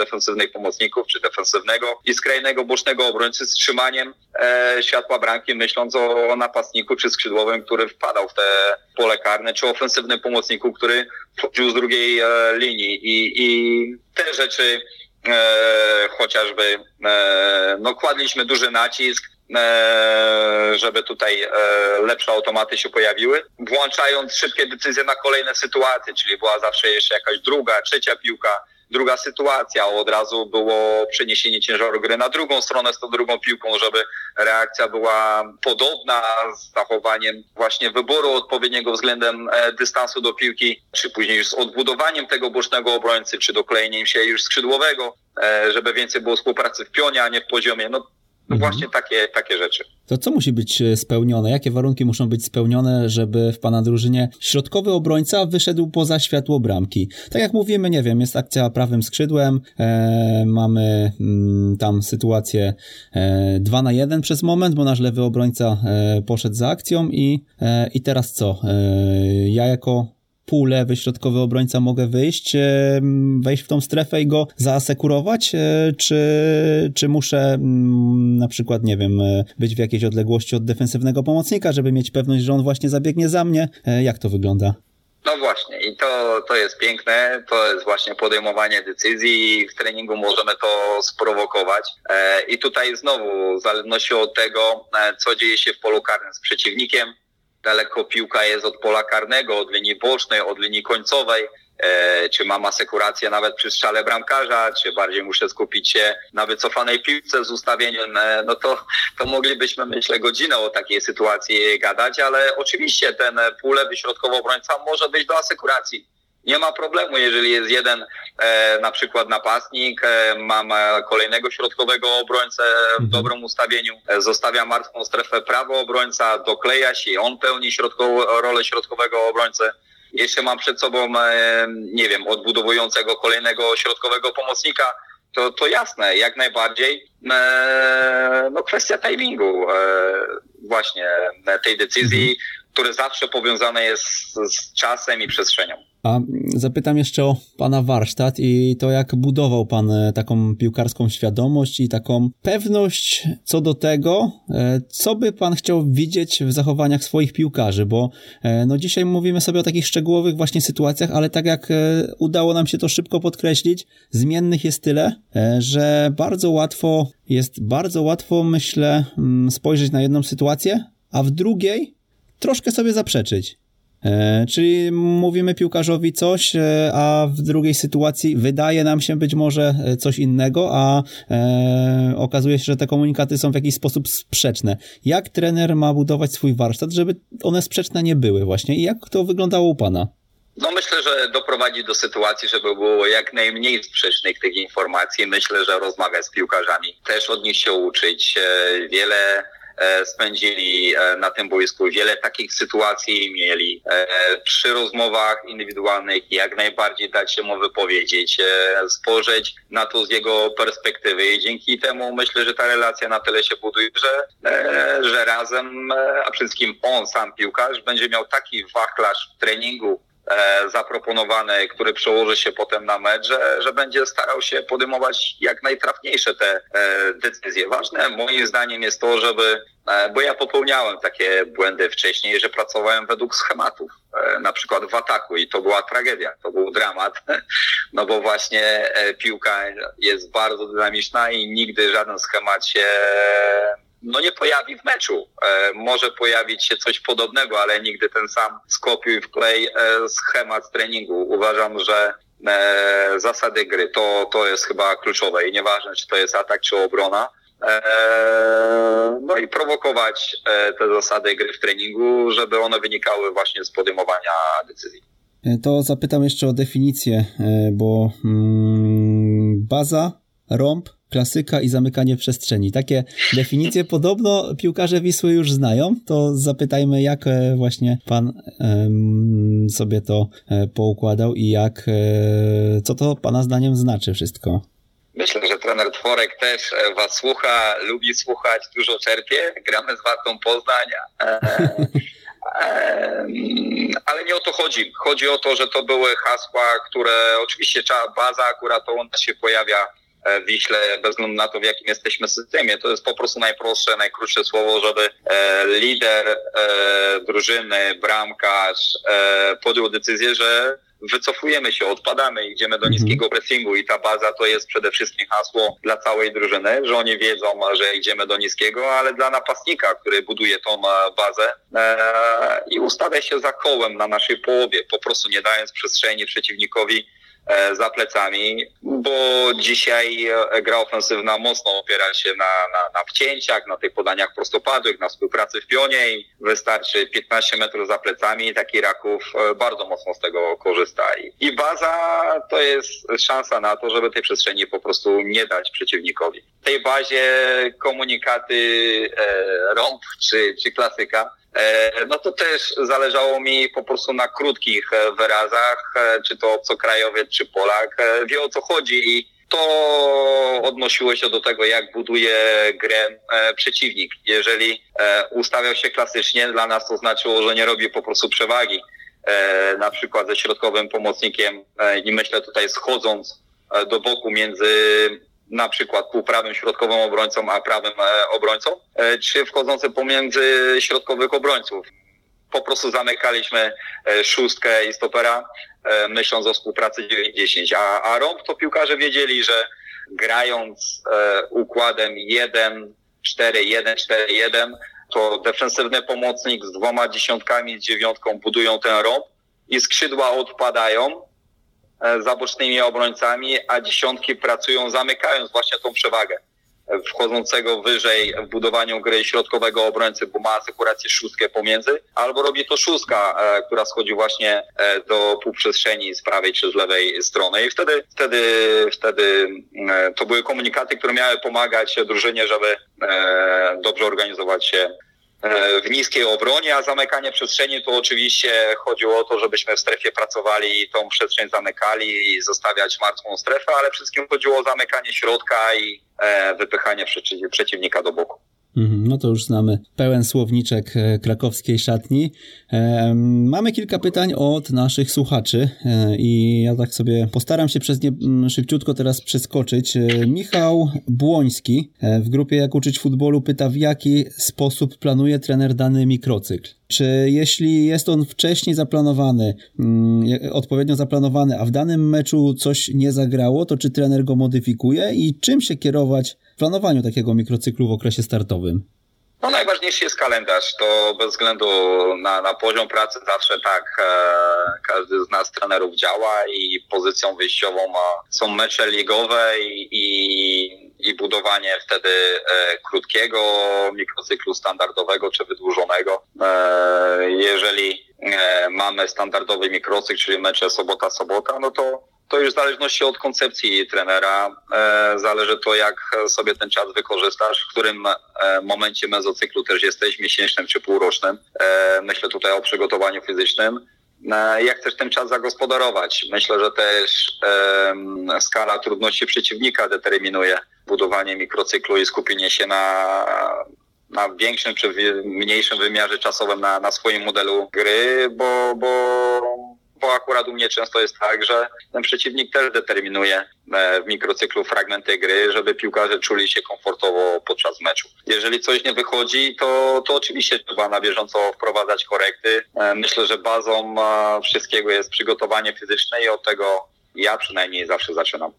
pomocników, czy defensywnego i skrajnego bocznego obrońcy z trzymaniem e, światła bramki, myśląc o, o napastniku czy skrzydłowym, który wpadał w te pole karne, czy ofensywnym pomocniku, który wchodził z drugiej e, linii. I, i te rzeczy e, chociażby e, no kładliśmy duży nacisk E, żeby tutaj e, lepsze automaty się pojawiły, włączając szybkie decyzje na kolejne sytuacje, czyli była zawsze jeszcze jakaś druga, trzecia piłka, druga sytuacja, od razu było przeniesienie ciężaru gry na drugą stronę z tą drugą piłką, żeby reakcja była podobna z zachowaniem właśnie wyboru odpowiedniego względem e, dystansu do piłki, czy później już z odbudowaniem tego bocznego obrońcy, czy doklejeniem się już skrzydłowego, żeby więcej było współpracy w pionie, a nie w poziomie. No, no mhm. właśnie takie, takie rzeczy. To co musi być e, spełnione? Jakie warunki muszą być spełnione, żeby w pana drużynie środkowy obrońca wyszedł poza światło bramki? Tak jak mówimy, nie wiem, jest akcja prawym skrzydłem, e, mamy mm, tam sytuację e, 2 na 1 przez moment, bo nasz lewy obrońca e, poszedł za akcją i, e, i teraz co? E, ja jako półlewy środkowy obrońca mogę wyjść, e, wejść w tą strefę i go zaasekurować, e, czy, czy muszę mm, na przykład, nie wiem, e, być w jakiejś odległości od defensywnego pomocnika, żeby mieć pewność, że on właśnie zabiegnie za mnie? Jak to wygląda? No właśnie, i to, to jest piękne, to jest właśnie podejmowanie decyzji i w treningu możemy to sprowokować. I tutaj znowu, w zależności od tego, co dzieje się w polu karnym z przeciwnikiem, daleko piłka jest od pola karnego, od linii bocznej, od linii końcowej, e, czy mam asekurację nawet przy strzale bramkarza, czy bardziej muszę skupić się na wycofanej piłce z ustawieniem, e, no to, to moglibyśmy, myślę, godzinę o takiej sytuacji gadać, ale oczywiście ten półlewy środkowy obrońca może być do asekuracji nie ma problemu, jeżeli jest jeden e, na przykład napastnik, e, mam e, kolejnego środkowego obrońcę w mhm. dobrym ustawieniu, e, zostawia martwą strefę prawo obrońca, dokleja się i on pełni środkową, rolę środkowego obrońcy. Jeszcze mam przed sobą, e, nie wiem, odbudowującego kolejnego środkowego pomocnika, to, to jasne, jak najbardziej. E, no kwestia timingu właśnie tej decyzji, który zawsze powiązany jest z czasem i przestrzenią. A zapytam jeszcze o pana warsztat i to, jak budował pan e, taką piłkarską świadomość i taką pewność co do tego, e, co by pan chciał widzieć w zachowaniach swoich piłkarzy, bo e, no dzisiaj mówimy sobie o takich szczegółowych właśnie sytuacjach, ale tak jak udało nam się to szybko podkreślić, zmiennych jest tyle, że bardzo łatwo jest, bardzo łatwo myślę mm, spojrzeć na jedną sytuację, a w drugiej troszkę sobie zaprzeczyć. E, czyli mówimy piłkarzowi coś, e, a w drugiej sytuacji wydaje nam się być może e, coś innego, a e, okazuje się, że te komunikaty są w jakiś sposób sprzeczne. Jak trener ma budować swój warsztat, żeby one sprzeczne nie były właśnie i jak to wyglądało u Pana? No myślę, że doprowadzi do sytuacji, żeby było jak najmniej sprzecznych tych informacji. Myślę, że rozmawiać z piłkarzami, też od nich się uczyć. Wiele E, spędzili e, na tym boisku. Wiele takich sytuacji mieli e, przy rozmowach indywidualnych, jak najbardziej dać się mu wypowiedzieć, spojrzeć na to z jego perspektywy i dzięki temu myślę, że ta relacja na tyle się buduje, że, że razem, a przede wszystkim on sam piłkarz będzie miał taki wachlarz w treningu, E, zaproponowane, który przełoży się potem na mecz, że, że będzie starał się podejmować jak najtrafniejsze te e, decyzje. Ważne moim zdaniem jest to, żeby, e, bo ja popełniałem takie błędy wcześniej, że pracowałem według schematów, na przykład w ataku i to była tragedia, to był dramat, no bo właśnie piłka jest bardzo dynamiczna i nigdy żaden schemat się no nie pojawi w meczu. E, może pojawić się coś podobnego, ale nigdy ten sam skopiuj wklej e, schemat treningu. Uważam, że e, zasady gry to, to jest chyba kluczowe i nieważne, czy to jest atak, czy obrona. E, no i prowokować e, te zasady gry w treningu, żeby one wynikały właśnie z podejmowania decyzji. E, to zapytam jeszcze o definicję, bo mm, baza rąb, klasyka i zamykanie przestrzeni. Takie definicje podobno piłkarze Wisły już znają. To zapytajmy, jak e, właśnie pan sobie to e, poukładał i jak, e, co to pana zdaniem znaczy wszystko. Myślę, że trener Tworek też was słucha, lubi słuchać, dużo czerpie. Gramy z Wartą Poznań. Ale nie o to chodzi. Chodzi o to, że to były hasła, które oczywiście baza akurat to ona się pojawia Wiśle, bez względu na to, w jakim jesteśmy systemie. To jest po prostu najprostsze, najkrótsze słowo, żeby e, lider e, drużyny, bramkarz podjął decyzję, że wycofujemy się, odpadamy, idziemy do mhm. niskiego pressingu i ta baza to jest przede wszystkim hasło dla całej drużyny, że oni wiedzą, że idziemy do niskiego, ale dla napastnika, który buduje tą bazę e, i ustawia się za kołem na naszej połowie, po prostu nie dając przestrzeni przeciwnikowi E, za plecami, bo dzisiaj e, gra ofensywna mocno opiera się na, na, na wcięciach, na tych podaniach prostopadłych, na współpracy w pionie i wystarczy 15 metrów za plecami i taki Raków e, bardzo mocno z tego korzysta. I baza to jest szansa na to, żeby tej przestrzeni po prostu nie dać przeciwnikowi. W tej bazie komunikaty e, rąb czy, czy klasyka E, no to też zależało mi po prostu na krótkich e, wyrazach, e, czy to obcokrajowiec, czy Polak, wie o co chodzi i to odnosiło się do tego, jak buduje grę przeciwnik. Jeżeli ustawiał się klasycznie, dla nas to znaczyło, że nie robi po prostu przewagi, na przykład ze środkowym pomocnikiem i myślę tutaj schodząc do boku między na przykład półprawym środkowym obrońcą, a prawym e, obrońcą, e, czy wchodzący pomiędzy środkowych obrońców. Po prostu zamykaliśmy e, szóstkę i stopera, myśląc o współpracy 9-10. A, a rąb to piłkarze wiedzieli, że grając układem 1-4-1-4-1, to defensywny pomocnik z dwoma dziesiątkami, z dziewiątką budują ten rąb i skrzydła odpadają, za bocznymi obrońcami, a dziesiątki pracują zamykając właśnie tą przewagę wchodzącego wyżej w budowaniu gry środkowego obrońcy, bo ma asekurację szóstkę pomiędzy, albo robi to szóstka, e, która schodzi właśnie e, do półprzestrzeni z prawej czy z lewej strony. I wtedy, wtedy, wtedy to były komunikaty, które miały pomagać drużynie, żeby dobrze organizować się E, w niskiej obronie, a zamykanie przestrzeni to oczywiście chodziło o to, żebyśmy w strefie pracowali i tą przestrzeń zamykali i zostawiać martwą strefę, ale wszystkim chodziło o zamykanie środka i e, wypychanie przeciwnika do boku. Mhm, no to już znamy pełen słowniczek e, krakowskiej szatni. Mamy kilka pytań od naszych słuchaczy e, i ja tak sobie postaram się przez nie mm, szybciutko teraz przeskoczyć. E, Michał Błoński w grupie Jak uczyć futbolu pyta w jaki sposób planuje trener dany mikrocykl. Czy jeśli jest on wcześniej zaplanowany, mm, odpowiednio zaplanowany, a w danym meczu coś nie zagrało, to czy trener go modyfikuje i czym się kierować w planowaniu takiego mikrocyklu w okresie startowym? No najważniejszy jest kalendarz. To bez względu na, na poziom pracy zawsze tak e, każdy z nas trenerów działa i pozycją wyjściową ma, są mecze ligowe i, i, i budowanie wtedy e, krótkiego mikrocyklu standardowego czy wydłużonego. E, jeżeli e, mamy standardowy mikrocykl, czyli mecze sobota-sobota, no to to już w zależności od koncepcji trenera e, zależy to, jak sobie ten czas wykorzystasz, w którym e, momencie mezocyklu też jesteś, miesięcznym czy półrocznym. E, myślę tutaj o przygotowaniu fizycznym. Jak chcesz ten czas zagospodarować? Myślę, że też skala trudności przeciwnika determinuje budowanie mikrocyklu i skupienie się na, na większym czy mniejszym wymiarze czasowym na, na swoim modelu gry, bo, bo bo akurat u mnie często jest tak, że ten przeciwnik też determinuje e, w mikrocyklu fragmenty gry, żeby piłkarze czuli się komfortowo podczas meczu. Jeżeli coś nie wychodzi, to, to oczywiście trzeba na bieżąco wprowadzać korekty. E, myślę, że bazą e, wszystkiego jest przygotowanie fizyczne i od tego ja przynajmniej zawsze zaczynam.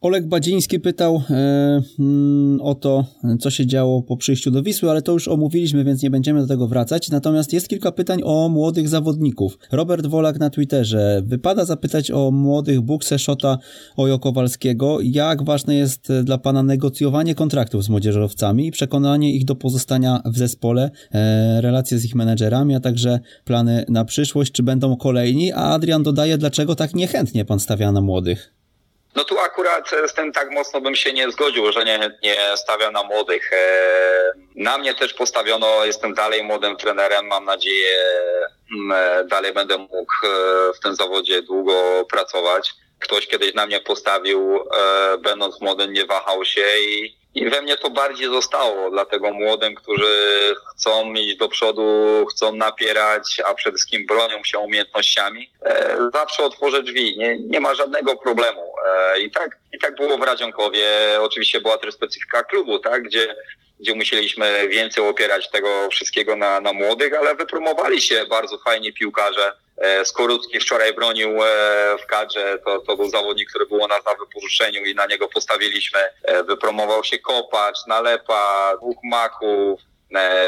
Oleg Badziński pytał e, mm, o to, co się działo po przyjściu do Wisły, ale to już omówiliśmy, więc nie będziemy do tego wracać. Natomiast jest kilka pytań o młodych zawodników. Robert Wolak na Twitterze. Wypada zapytać o młodych Bukse Szota Ojo Kowalskiego. Jak ważne jest dla Pana negocjowanie kontraktów z młodzieżowcami i przekonanie ich do pozostania w zespole, e, relacje z ich menedżerami, a także plany na przyszłość, czy będą kolejni? A Adrian dodaje, dlaczego tak niechętnie Pan stawia na młodych? No tu akurat z tym tak mocno bym się nie zgodził, że nie, nie stawiam na młodych. E, na mnie też postawiono, jestem dalej młodym trenerem, mam nadzieję mm, dalej będę mógł e, w tym zawodzie długo pracować. Ktoś kiedyś na mnie postawił, e, będąc młodym, nie wahał się i i we mnie to bardziej zostało, dlatego młodym, którzy chcą iść do przodu, chcą napierać, a przede wszystkim bronią się umiejętnościami, e, zawsze otworzę drzwi, nie, nie ma żadnego problemu. E, I tak, I tak było w Radzionkowie. Oczywiście była też specyfika klubu, tak, gdzie gdzie musieliśmy więcej opierać tego wszystkiego na, na młodych, ale wypromowali się bardzo fajnie piłkarze. E, Skorutki wczoraj bronił e, w kadrze, to, to był zawodnik, który był u nas na wypożyczeniu i na niego postawiliśmy. E, wypromował się Kopacz, Nalepa, dwóch Maków,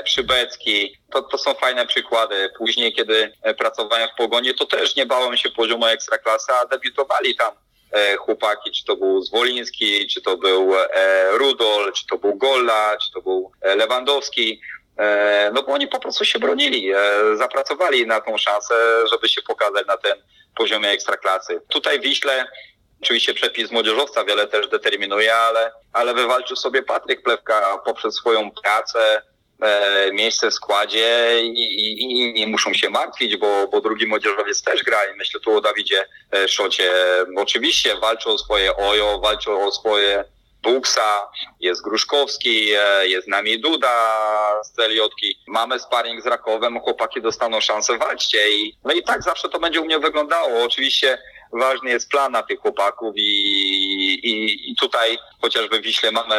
Przybecki. To, to są fajne przykłady. Później, kiedy pracowałem w Pogonie, to też nie bałem się poziomu ekstraklasy, a debiutowali tam chłopaki, czy to był Zwoliński, czy to był Rudol, czy to był Golla, czy to był Lewandowski. E, no bo oni po prostu się bronili, e, zapracowali na tą szansę, żeby się pokazać na ten poziomie ekstraklasy. Tutaj Wiśle Oczywiście przepis młodzieżowca wiele też determinuje, ale, ale wywalczył sobie Patryk Plewka poprzez swoją pracę, e, miejsce w składzie i, i, i, nie muszą się martwić, bo, bo drugi młodzieżowiec też gra i myślę tu o Dawidzie e, Szocie. Oczywiście walczą o swoje ojo, walczą o swoje Buksa, jest Gruszkowski, e, jest z nami Duda z Celiotki. Mamy sparring z Rakowem, chłopaki dostaną szansę, walczcie. I, no i tak zawsze to będzie u mnie wyglądało. Oczywiście ważny jest plan na tych chłopaków i, i, i tutaj chociażby w Wiśle mamy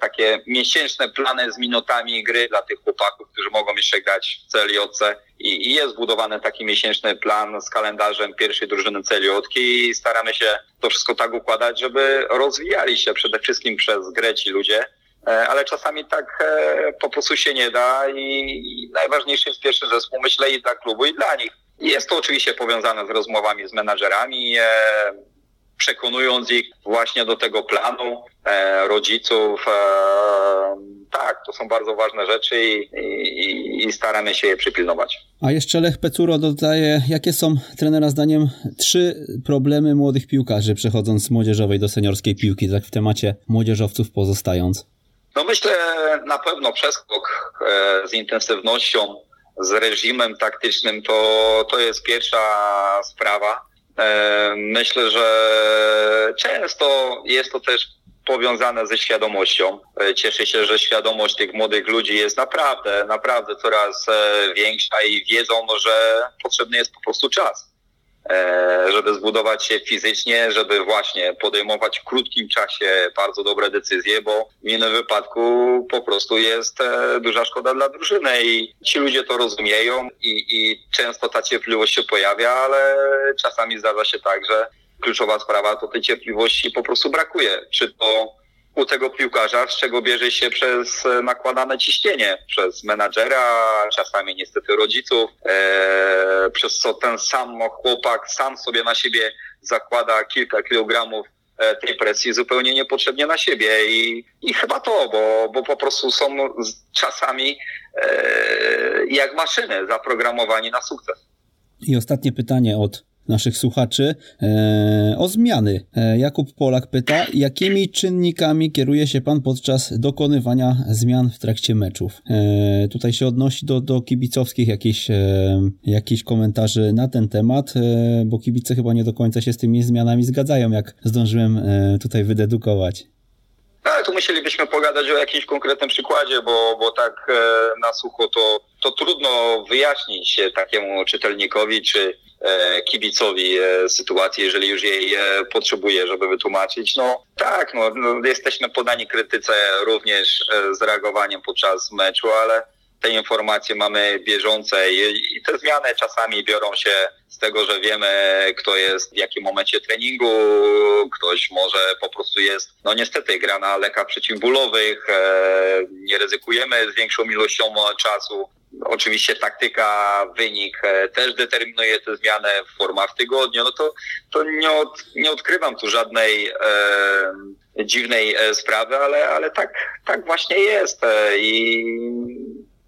takie miesięczne plany z minutami gry dla tych chłopaków, którzy mogą jeszcze grać w Celiotce i, i jest zbudowany taki miesięczny plan z kalendarzem pierwszej drużyny Celiotki i staramy się to wszystko tak układać, żeby rozwijali się przede wszystkim przez grę ci ludzie, e, ale czasami tak e, po prostu się nie da i najważniejszy jest pierwszy zespół, myślę i dla klubu i dla nich. Jest to oczywiście powiązane z rozmowami z menadżerami, e, przekonując ich właśnie do tego planu, rodziców, tak, to są bardzo ważne rzeczy i, i, i, staramy się je przypilnować. A jeszcze Lech Pecuro dodaje, jakie są trenera zdaniem trzy problemy młodych piłkarzy przechodząc z młodzieżowej do seniorskiej piłki, tak w temacie młodzieżowców pozostając? No myślę na pewno przeskok e, z intensywnością, z reżimem taktycznym to, to jest pierwsza sprawa. E, myślę, że często jest to też powiązane ze świadomością. E, cieszę się, że świadomość tych młodych ludzi jest naprawdę, naprawdę coraz e, większa i wiedzą, że potrzebny jest po prostu czas, żeby zbudować się fizycznie, żeby właśnie podejmować w krótkim czasie bardzo dobre decyzje, bo w innym wypadku po prostu jest duża szkoda dla drużyny i ci ludzie to rozumieją i, i często ta cierpliwość się pojawia, ale czasami zdarza się tak, że kluczowa sprawa, to tej cierpliwości po prostu brakuje. Czy to u tego piłkarza, z czego bierze się przez e, nakładane ciśnienie, przez menadżera, czasami niestety rodziców, e, przez co ten sam chłopak sam sobie na siebie zakłada kilka kilogramów e, tej presji zupełnie niepotrzebnie na siebie i, i chyba to, bo, bo po prostu są czasami jak maszyny zaprogramowani na sukces. I ostatnie pytanie od naszych słuchaczy e, o zmiany. E, Jakub Polak pyta, jakimi czynnikami kieruje się pan podczas dokonywania zmian w trakcie meczów? E, tutaj się odnosi do, do kibicowskich jakichś, e, jakichś komentarzy na ten temat, e, bo kibice chyba nie do końca się z tymi zmianami zgadzają, jak zdążyłem e, tutaj wydedukować. Ale tu musielibyśmy pogadać o jakimś konkretnym przykładzie, bo, bo tak na sucho to, to trudno wyjaśnić takiemu czytelnikowi, czy E, kibicowi e, sytuacji, jeżeli już jej e, potrzebuje, żeby wytłumaczyć. No tak, no, no, jesteśmy podani krytyce również z reagowaniem podczas meczu, ale te informacje mamy bieżące i, te zmiany czasami biorą się z tego, że wiemy, kto jest w jakim momencie treningu, ktoś może po prostu jest, no niestety gra na lekach przeciwbólowych, e, nie ryzykujemy z większą ilością czasu, Oczywiście taktyka, wynik e, też determinuje tę zmianę, forma w tygodniu, no to, to nie, od, nie odkrywam tu żadnej e, dziwnej e, sprawy, ale, ale tak, tak właśnie jest. E, I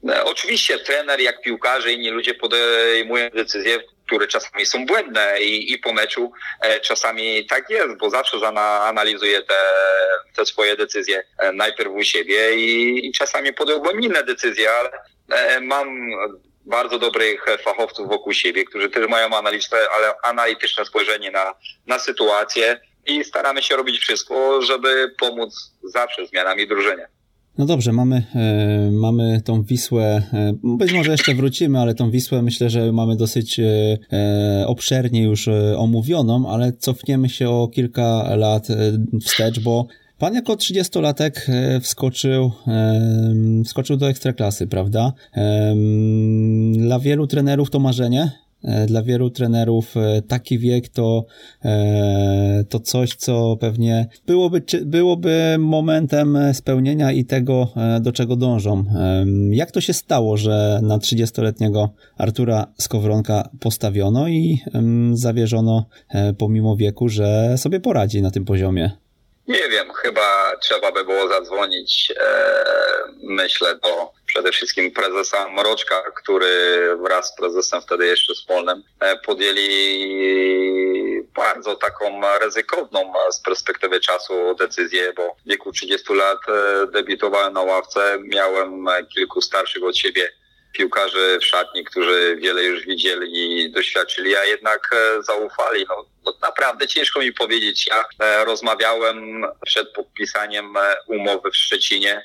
e, oczywiście trener, jak piłkarze, inni ludzie podejmują decyzje, które czasami są błędne i, i po meczu e, czasami tak jest, bo zawsze żona analizuje te, te swoje decyzje e, najpierw u siebie i, i czasami podejmowałem inne decyzje, ale mam bardzo dobrych fachowców wokół siebie, którzy też mają analityczne, ale analityczne spojrzenie na, na sytuację i staramy się robić wszystko, żeby pomóc zawsze zmianami drużynie. No dobrze, mamy, e, mamy tą Wisłę, e, być może jeszcze wrócimy, ale tą Wisłę myślę, że mamy dosyć e, e obszernie już e, omówioną, ale cofniemy się o kilka lat e, wstecz, bo Pan jako 30-latek wskoczył, wskoczył do ekstraklasy, prawda? Dla wielu trenerów to marzenie, E, dla wielu trenerów e, taki wiek to, e, to coś, co pewnie byłoby, byłoby momentem spełnienia i tego, do czego dążą. Jak to się stało, że na 30-letniego Artura Skowronka postawiono i zawierzono pomimo wieku, że sobie poradzi na tym poziomie? Nie wiem, chyba trzeba by było zadzwonić, myślę, do przede wszystkim prezesa Mroczka, który wraz z prezesem wtedy jeszcze wspólnym e, podjęli bardzo taką ryzykowną z perspektywy czasu decyzję, bo w wieku 30 lat e, debiutowałem na ławce, miałem kilku starszych od siebie piłkarzy w szatni, którzy wiele już widzieli i doświadczyli, a jednak e, zaufali. No, no naprawdę ciężko mi powiedzieć. Ja e, rozmawiałem przed podpisaniem e, umowy w Szczecinie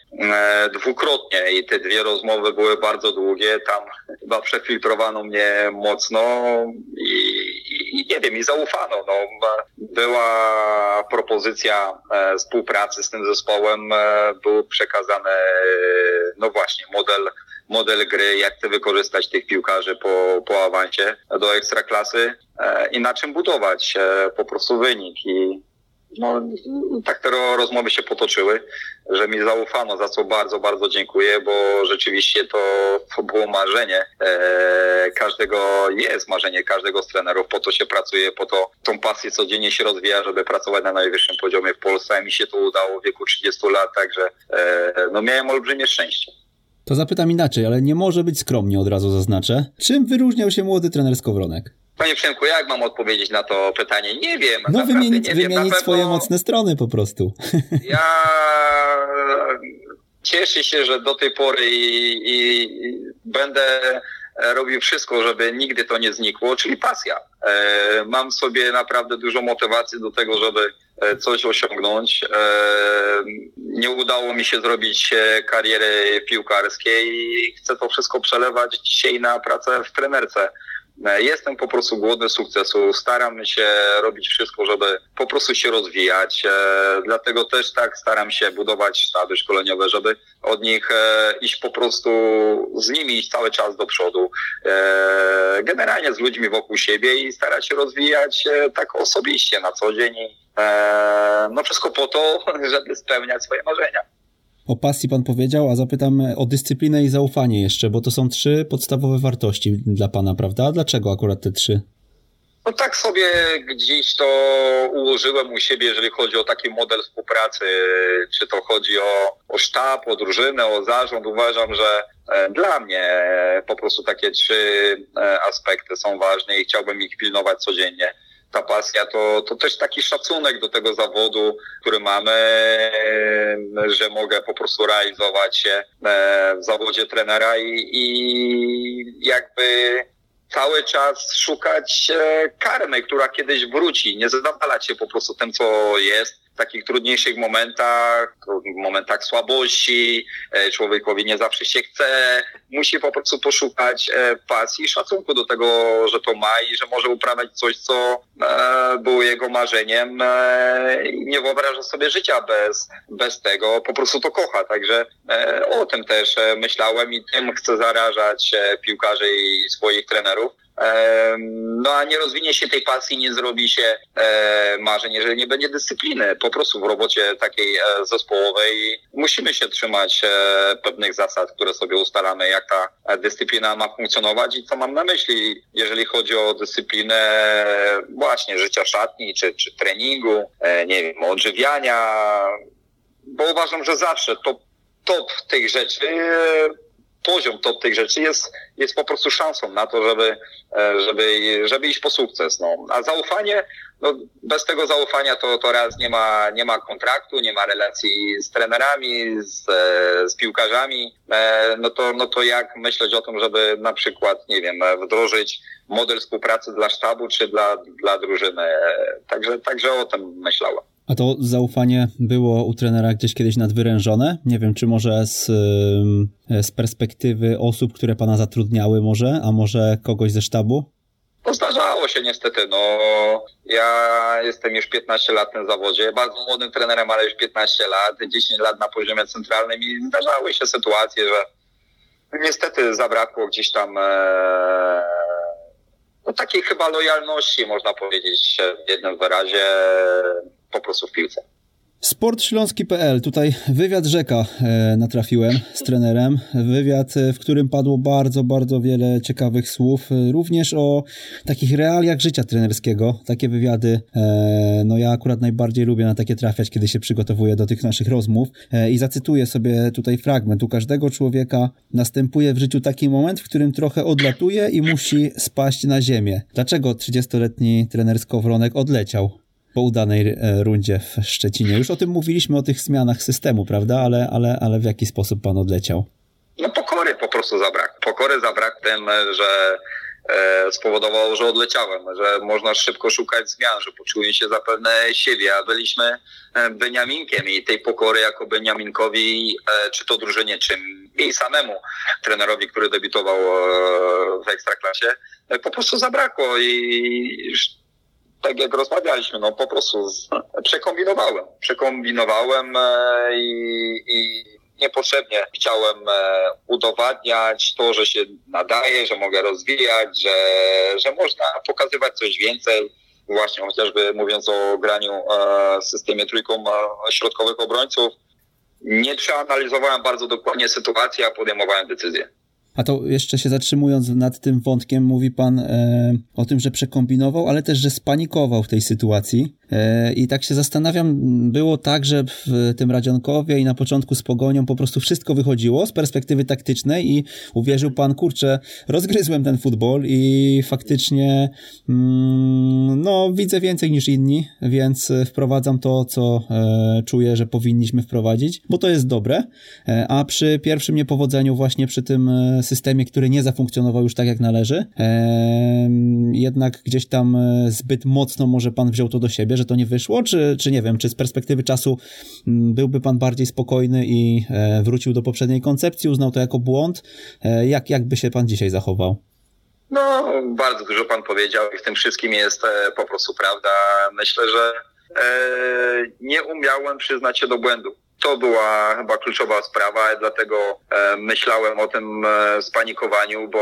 dwukrotnie i te dwie rozmowy były bardzo długie. Tam chyba przefiltrowano mnie mocno i, i nie wiem, i zaufano. No, była propozycja współpracy z tym zespołem, był przekazany, no właśnie, model model gry, jak chcę wykorzystać tych piłkarzy po, po awansie do ekstraklasy e, i na czym budować e, po prostu wynik. I no, tak te rozmowy się potoczyły, że mi zaufano, za co bardzo, bardzo dziękuję, bo rzeczywiście to, to było marzenie e, każdego, jest marzenie każdego z trenerów, po to się pracuje, po to tą pasję codziennie się rozwija, żeby pracować na najwyższym poziomie w Polsce, mi się to udało w wieku 30 lat, także e, no miałem olbrzymie szczęście. To zapytam inaczej, ale nie może być skromnie, od razu zaznaczę. Czym wyróżniał się młody trener Skowronek? Panie Przemku, jak mam odpowiedzieć na to pytanie? Nie wiem. No wymienić, nie wymienić wiem. swoje mocne strony po prostu. Ja cieszę się, że do tej pory i, i będę robił wszystko, żeby nigdy to nie znikło, czyli pasja. E, mam sobie naprawdę dużo motywacji do tego, żeby e, coś osiągnąć. E, nie udało mi się zrobić kariery piłkarskiej i chcę to wszystko przelewać dzisiaj na pracę w trenerce. E, jestem po prostu głodny sukcesu, staram się robić wszystko, żeby po prostu się rozwijać. E, dlatego też tak staram się budować sztaby szkoleniowe, żeby od nich e, iść po prostu z nimi iść cały czas do przodu. Generalnie z ludźmi wokół siebie i starać się rozwijać tak osobiście na co dzień. No wszystko po to, żeby spełniać swoje marzenia. O pasji pan powiedział, a zapytam o dyscyplinę i zaufanie jeszcze, bo to są trzy podstawowe wartości dla pana, prawda? Dlaczego akurat te trzy? No tak sobie gdzieś to ułożyłem u siebie, jeżeli chodzi o taki model współpracy, czy to chodzi o, o sztab, o drużynę, o zarząd. Uważam, że e, dla mnie po prostu takie trzy e, aspekty są ważne i chciałbym ich pilnować codziennie ta pasja to, to też taki szacunek do tego zawodu, który mamy, że mogę po prostu realizować się e, w zawodzie trenera i, i jakby cały czas szukać e, karmy, która kiedyś wróci, nie zadawalać się po prostu tym, co jest, takich trudniejszych momentach, momentach słabości, e, człowiekowi nie zawsze się chce, musi po prostu poszukać e, pasji i szacunku do tego, że to ma i że może uprawiać coś, co e, było jego marzeniem i nie wyobraża sobie życia bez, bez tego, po prostu to kocha. Także o tym też myślałem i tym chcę zarażać piłkarzy i swoich trenerów. No a nie rozwinie się tej pasji, nie zrobi się e, marzeń, jeżeli nie będzie dyscypliny. Po prostu w robocie takiej e, zespołowej musimy się trzymać e, pewnych zasad, które sobie ustalamy, jak ta dyscyplina ma funkcjonować i co mam na myśli, jeżeli chodzi o dyscyplinę właśnie życia szatni czy, czy treningu, nie wiem, odżywiania, bo uważam, że zawsze top, top tych rzeczy poziom top tych rzeczy jest, jest po prostu szansą na to, żeby, e, żeby, żeby iść po sukces. No. A zaufanie, no, bez tego zaufania to, to raz nie ma, nie ma kontraktu, nie ma relacji z trenerami, z, e, z piłkarzami, e, no to, no to jak myśleć o tym, żeby na przykład, nie wiem, wdrożyć model współpracy dla sztabu czy dla, dla drużyny. Także, także o tym myślałem. A to zaufanie było u trenera gdzieś kiedyś nadwyrężone? Nie wiem, czy może z, z perspektywy osób, które pana zatrudniały może, a może kogoś ze sztabu? To zdarzało się niestety, no ja jestem już 15 lat w zawodzie, bardzo młodym trenerem, ale już 15 lat, 10 lat na poziomie centralnym i zdarzały się sytuacje, że niestety zabrakło gdzieś tam e, no, takiej chyba lojalności, można powiedzieć w jednym wyrazie po prostu w piłce. Sportśląski.pl, tutaj wywiad rzeka e, natrafiłem z trenerem. Wywiad, e, w którym padło bardzo, bardzo wiele ciekawych słów, e, również o takich realiach życia trenerskiego. Takie wywiady, no ja akurat najbardziej lubię na takie trafiać, kiedy się przygotowuję do tych naszych rozmów. I zacytuję sobie tutaj fragment. U każdego człowieka następuje w życiu taki moment, w którym trochę odlatuje i musi spaść na ziemię. Dlaczego 30-letni trener Skowronek odleciał? Po udanej e, rundzie w Szczecinie. Już o tym mówiliśmy, o tych zmianach systemu, prawda? Ale, ale, ale w jaki sposób pan odleciał? No pokory po prostu zabrak. Pokory zabrak tym, że e, spowodowało, że odleciałem, że można szybko szukać zmian, że poczułem się zapewne siebie, a byliśmy e, Beniaminkiem i tej pokory jako Beniaminkowi, e, czy to drużynie, czy mi samemu trenerowi, który debiutował e, w Ekstraklasie, e, po prostu zabrakło i tak jak rozmawialiśmy, no po prostu z, przekombinowałem. Przekombinowałem e, i, i niepotrzebnie chciałem e, udowadniać to, że się nadaje, że mogę rozwijać, że, że można pokazywać coś więcej. Właśnie chociażby mówiąc o graniu e, systemie trójką środkowych obrońców, nie przeanalizowałem bardzo dokładnie sytuacji, a podejmowałem decyzję. A to jeszcze się zatrzymując nad tym wątkiem, mówi pan e, o tym, że przekombinował, ale też, że spanikował w tej sytuacji. E, I tak się zastanawiam, było tak, że w tym Radzionkowie i na początku z Pogonią po prostu wszystko wychodziło z perspektywy taktycznej i uwierzył pan, kurczę, rozgryzłem ten futbol i faktycznie mm, no widzę więcej niż inni, więc wprowadzam to, co e, czuję, że powinniśmy wprowadzić, bo to jest dobre, e, a przy pierwszym niepowodzeniu właśnie przy tym e, systemie, który nie zafunkcjonował już tak jak należy, jednak gdzieś tam e, zbyt mocno może pan wziął to do siebie, że to nie wyszło, czy, czy nie wiem, czy z perspektywy czasu mm, byłby pan bardziej spokojny i e, wrócił do poprzedniej koncepcji, uznał to jako błąd? E, jak, jak by się pan dzisiaj zachował? No, bardzo dużo pan powiedział i w tym wszystkim jest po prostu prawda. Myślę, że nie umiałem przyznać się do błędu. To była chyba kluczowa sprawa, dlatego e, myślałem o tym spanikowaniu, bo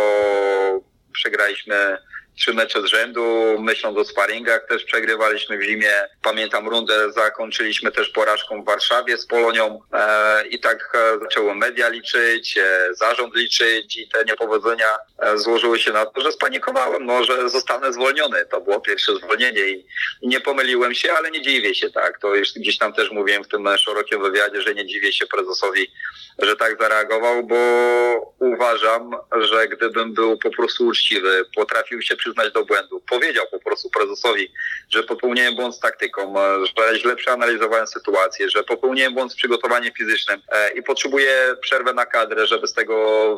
przegraliśmy trzy mecze z rzędu, myśląc o sparingach, też przegrywaliśmy w zimie. Pamiętam rundę, zakończyliśmy też porażką w Warszawie z Polonią e, i tak e, zaczęło media liczyć, e, zarząd liczyć i te niepowodzenia e, złożyły się na to, że spanikowałem, no, że zostanę zwolniony. To było pierwsze zwolnienie i, nie pomyliłem się, ale nie dziwię się, tak. To już gdzieś tam też mówiłem w tym szerokim wywiadzie, że nie dziwię się prezesowi, że tak zareagował, bo uważam, że gdybym był po prostu uczciwy, potrafił się przyznać do błędu. Powiedział po prostu prezesowi, że popełniłem błąd z taktyką, że źle przeanalizowałem sytuację, że popełniłem błąd z przygotowaniem fizycznym e, i potrzebuję przerwę na kadrę, żeby z tego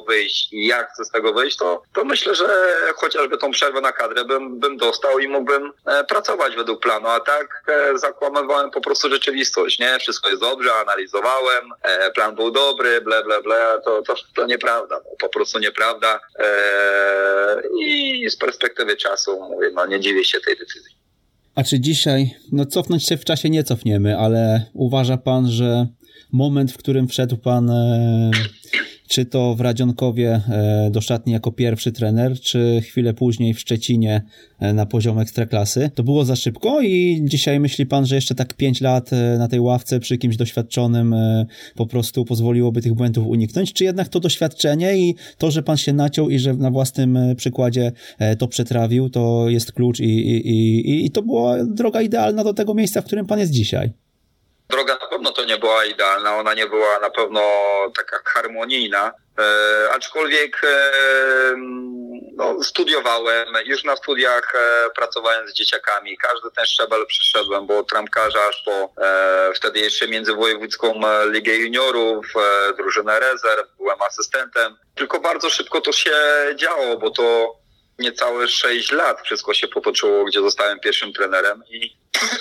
wyjść i jak chcę z tego wyjść, to, to myślę, że chociażby tą przerwę na kadrę bym, bym dostał i mógłbym e, pracować według planu, a tak e, zakłamywałem po prostu rzeczywistość, nie? Wszystko jest dobrze, analizowałem, plan był dobry, ble, ble, ble, to, to, to nieprawda, po prostu nieprawda i z perspektywy perspektywy czasu mówię, no nie dziwię się tej decyzji. A czy dzisiaj, no cofnąć się w czasie nie cofniemy, ale uważa pan, że moment, w którym wszedł pan e, czy to w Radzionkowie e, do szatni jako pierwszy trener, czy chwilę później w Szczecinie e, na poziom ekstraklasy. To było za szybko i dzisiaj myśli pan, że jeszcze tak pięć lat e, na tej ławce przy kimś doświadczonym po prostu pozwoliłoby tych błędów uniknąć, czy jednak to doświadczenie i to, że pan się naciął i że na własnym przykładzie to przetrawił, to jest klucz i, i, i, i to była droga idealna do tego miejsca, w którym pan jest dzisiaj? Droga na pewno to nie była idealna, ona nie była na pewno taka harmonijna, E, aczkolwiek e, no, studiowałem, już na studiach e, pracowałem z dzieciakami, każdy ten szczebel przyszedłem, bo od trampkarza aż po e, wtedy jeszcze międzywojewódzką Ligę Juniorów, e, drużynę rezerw, byłem asystentem. Tylko bardzo szybko to się działo, bo to niecałe 6 lat wszystko się potoczyło, gdzie zostałem pierwszym trenerem i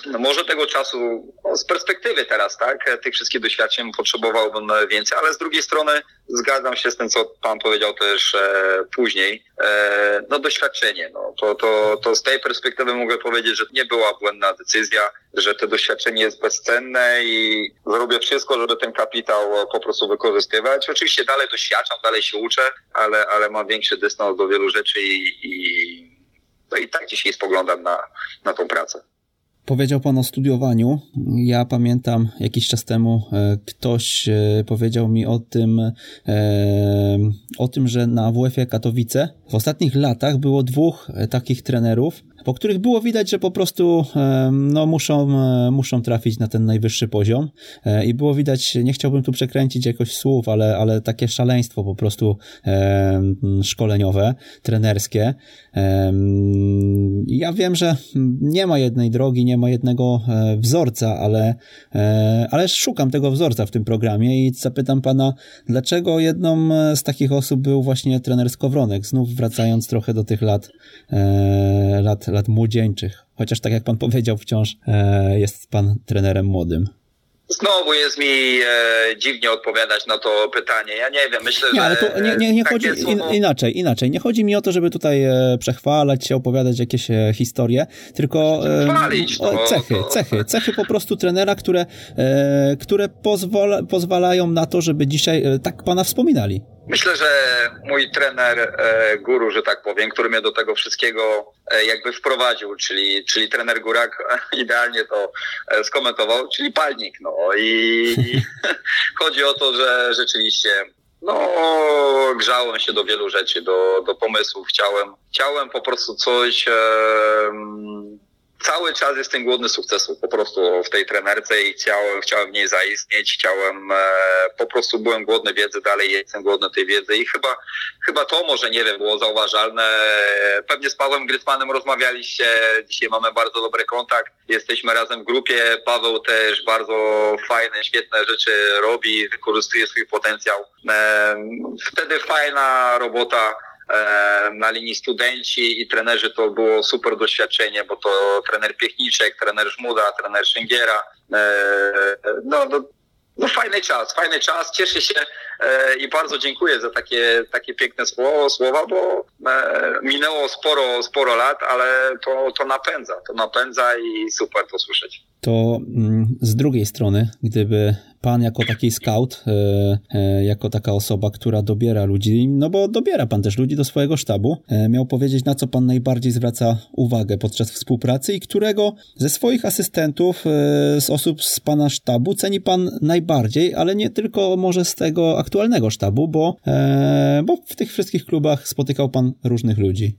no może tego czasu, no z perspektywy teraz, tak, tych wszystkich doświadczeń potrzebowałbym więcej, ale z drugiej strony zgadzam się z tym, co pan powiedział też e, później. E, no doświadczenie, no to, to, to z tej perspektywy mogę powiedzieć, że nie była błędna decyzja, że to doświadczenie jest bezcenne i zrobię wszystko, żeby ten kapitał po prostu wykorzystywać. Oczywiście dalej doświadczam, dalej się uczę, ale, ale mam większy dystans do wielu rzeczy i, i, no i tak dzisiaj spoglądam na, na tą pracę. Powiedział Pan o studiowaniu. Ja pamiętam jakiś czas temu e, ktoś e, powiedział mi o tym, e, o tym, że na WF-ie Katowice w ostatnich latach było dwóch takich trenerów, po których było widać, że po prostu no, muszą, muszą trafić na ten najwyższy poziom i było widać, nie chciałbym tu przekręcić jakoś słów, ale, ale takie szaleństwo po prostu szkoleniowe, trenerskie. Ja wiem, że nie ma jednej drogi, nie ma jednego e, wzorca, ale, e, ale szukam tego wzorca w tym programie i zapytam pana, dlaczego jedną z takich osób był właśnie trener Skowronek, znów wracając trochę do tych lat, e, lat, lat młodzieńczych. Chociaż tak jak pan powiedział, wciąż jest pan trenerem młodym. Znowu jest mi e, dziwnie odpowiadać na to pytanie. Ja nie wiem, myślę, nie, ale to nie, nie, nie chodzi słowo... inaczej, inaczej. Nie chodzi mi o to, żeby tutaj e, przechwalać się, opowiadać jakieś e, historie, tylko e, Chwalić, cechy, to... cechy, cechy po prostu trenera, które, e, które pozwala, pozwalają na to, żeby dzisiaj e, tak pana wspominali. Myślę, że mój trener e, guru, że tak powiem, który mnie do tego wszystkiego e, jakby wprowadził, czyli, czyli trener Górak idealnie to e, skomentował, czyli palnik. No i chodzi o to, że rzeczywiście no, grzałem się do wielu rzeczy, do, do pomysłów. Chciałem, chciałem po prostu coś. E, cały czas jestem głodny sukcesu po prostu w tej trenerce i chciałem, chciałem w niej zaistnieć, chciałem, e, po prostu byłem głodny wiedzy, dalej jestem głodny tej wiedzy i chyba, chyba to może, nie wiem, było zauważalne. Pewnie z Pawłem Grytmanem rozmawialiście, dzisiaj mamy bardzo dobry kontakt, jesteśmy razem w grupie, Paweł też bardzo fajne, świetne rzeczy robi, wykorzystuje swój potencjał. E, wtedy fajna robota, na linii studenci i trenerzy to było super doświadczenie, bo to trener Piechniczek, trener Żmuda, trener Szyngiera. E, no, no, no fajny czas, fajny czas. Cieszę się e, i bardzo dziękuję za takie, takie piękne słowo, słowa, bo minęło sporo, sporo lat, ale to, to napędza, to napędza i super to słyszeć. To mm, z drugiej strony, gdyby pan jako taki scout, e, e, jako taka osoba, która dobiera ludzi, no bo dobiera pan też ludzi do swojego sztabu, e, miał powiedzieć, na co pan najbardziej zwraca uwagę podczas współpracy i którego ze swoich asystentów, z osób z pana sztabu ceni pan najbardziej, ale nie tylko może z tego aktualnego sztabu, bo, bo w tych wszystkich klubach spotykał pan różnych ludzi.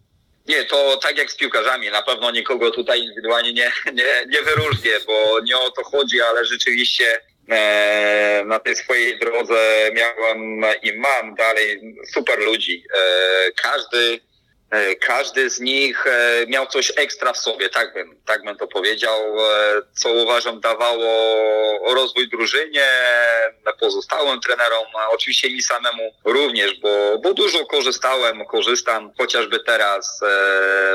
Nie, to tak jak z piłkarzami, na pewno nikogo tutaj indywidualnie nie, nie, nie wyróżnię, bo nie o to chodzi, ale rzeczywiście E, na tej swojej drodze miałem i mam dalej super ludzi. E, każdy E, każdy z nich e, miał coś ekstra w sobie, tak bym, tak bym to powiedział, e, co uważam dawało rozwój drużynie, pozostałym trenerom, oczywiście mi samemu również, bo, bo dużo korzystałem, korzystam chociażby teraz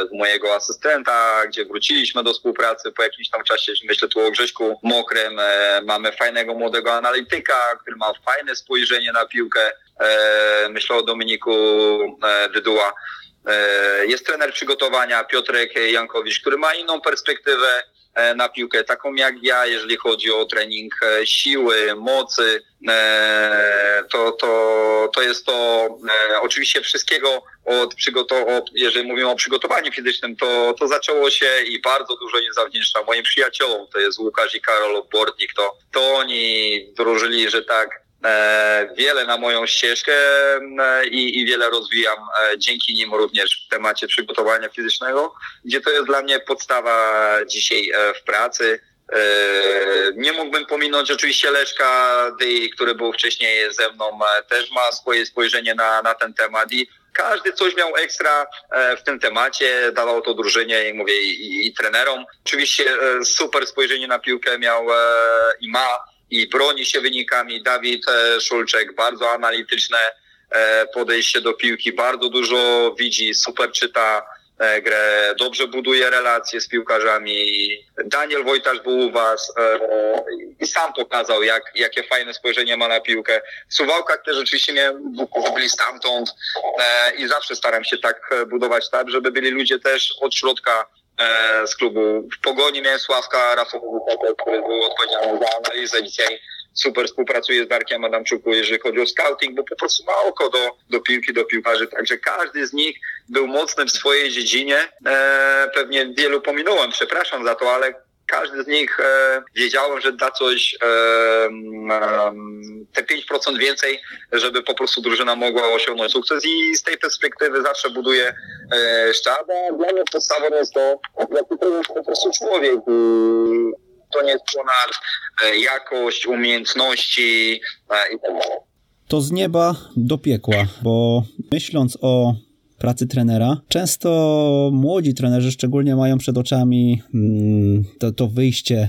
z mojego asystenta, gdzie wróciliśmy do współpracy po jakimś tam czasie, myślę tu o Grześku Mokrym, mamy fajnego młodego analityka, który ma fajne spojrzenie na piłkę, myślę o Dominiku Dyduła, E, jest trener przygotowania Piotrek Jankowicz, który ma inną perspektywę e, na piłkę, taką jak ja, jeżeli chodzi o trening e, siły, mocy, to, to, to jest to oczywiście wszystkiego od przygotowania, jeżeli mówimy o przygotowaniu fizycznym, to, to zaczęło się i bardzo dużo nie zawdzięczam moim przyjaciołom, to jest Łukasz i Karol Bortnik, to, to oni wdrożyli, że tak, E, wiele na moją ścieżkę e, i, i wiele rozwijam e, dzięki nim również w temacie przygotowania fizycznego, gdzie to jest dla mnie podstawa dzisiaj w pracy. Nie mógłbym pominąć oczywiście Leszka, który był wcześniej ze mną, też ma swoje spojrzenie na, na ten temat i każdy coś miał ekstra w tym temacie, dawał to drużynie i mówię i, i trenerom. Oczywiście super spojrzenie na piłkę miał i ma i broni się wynikami. Dawid Szulczek, bardzo analityczne podejście do piłki, bardzo dużo widzi, super czyta E, grę, dobrze buduje relacje z piłkarzami. Daniel Wojtasz był u was e, i sam pokazał, jak, jakie fajne spojrzenie ma na piłkę. W Suwałkach też rzeczywiście mnie byli stamtąd e, i zawsze staram się tak budować tak, żeby byli ludzie też od środka z klubu. W Pogoni miałem Sławka Rafałowicza, który był odpowiedzialny za analizę dzisiaj super współpracuje z Darkiem Adamczuku, jeżeli chodzi o scouting, bo po prostu ma oko do, do piłki, do piłkarzy, także każdy z nich był mocny w swojej dziedzinie. E, pewnie wielu pominąłem, przepraszam za to, ale każdy z nich e, wiedziałem, że da coś, e, e, te 5% więcej, żeby po prostu drużyna mogła osiągnąć sukces i z tej perspektywy zawsze buduję e, sztab. Dla mnie podstawą jest to, jaki to jest po prostu człowiek. To nie jest ponad e, jakość, umiejętności e, tak. To z nieba do piekła, bo myśląc o pracy trenera. Często młodzi trenerzy szczególnie mają przed oczami mm, to, to wyjście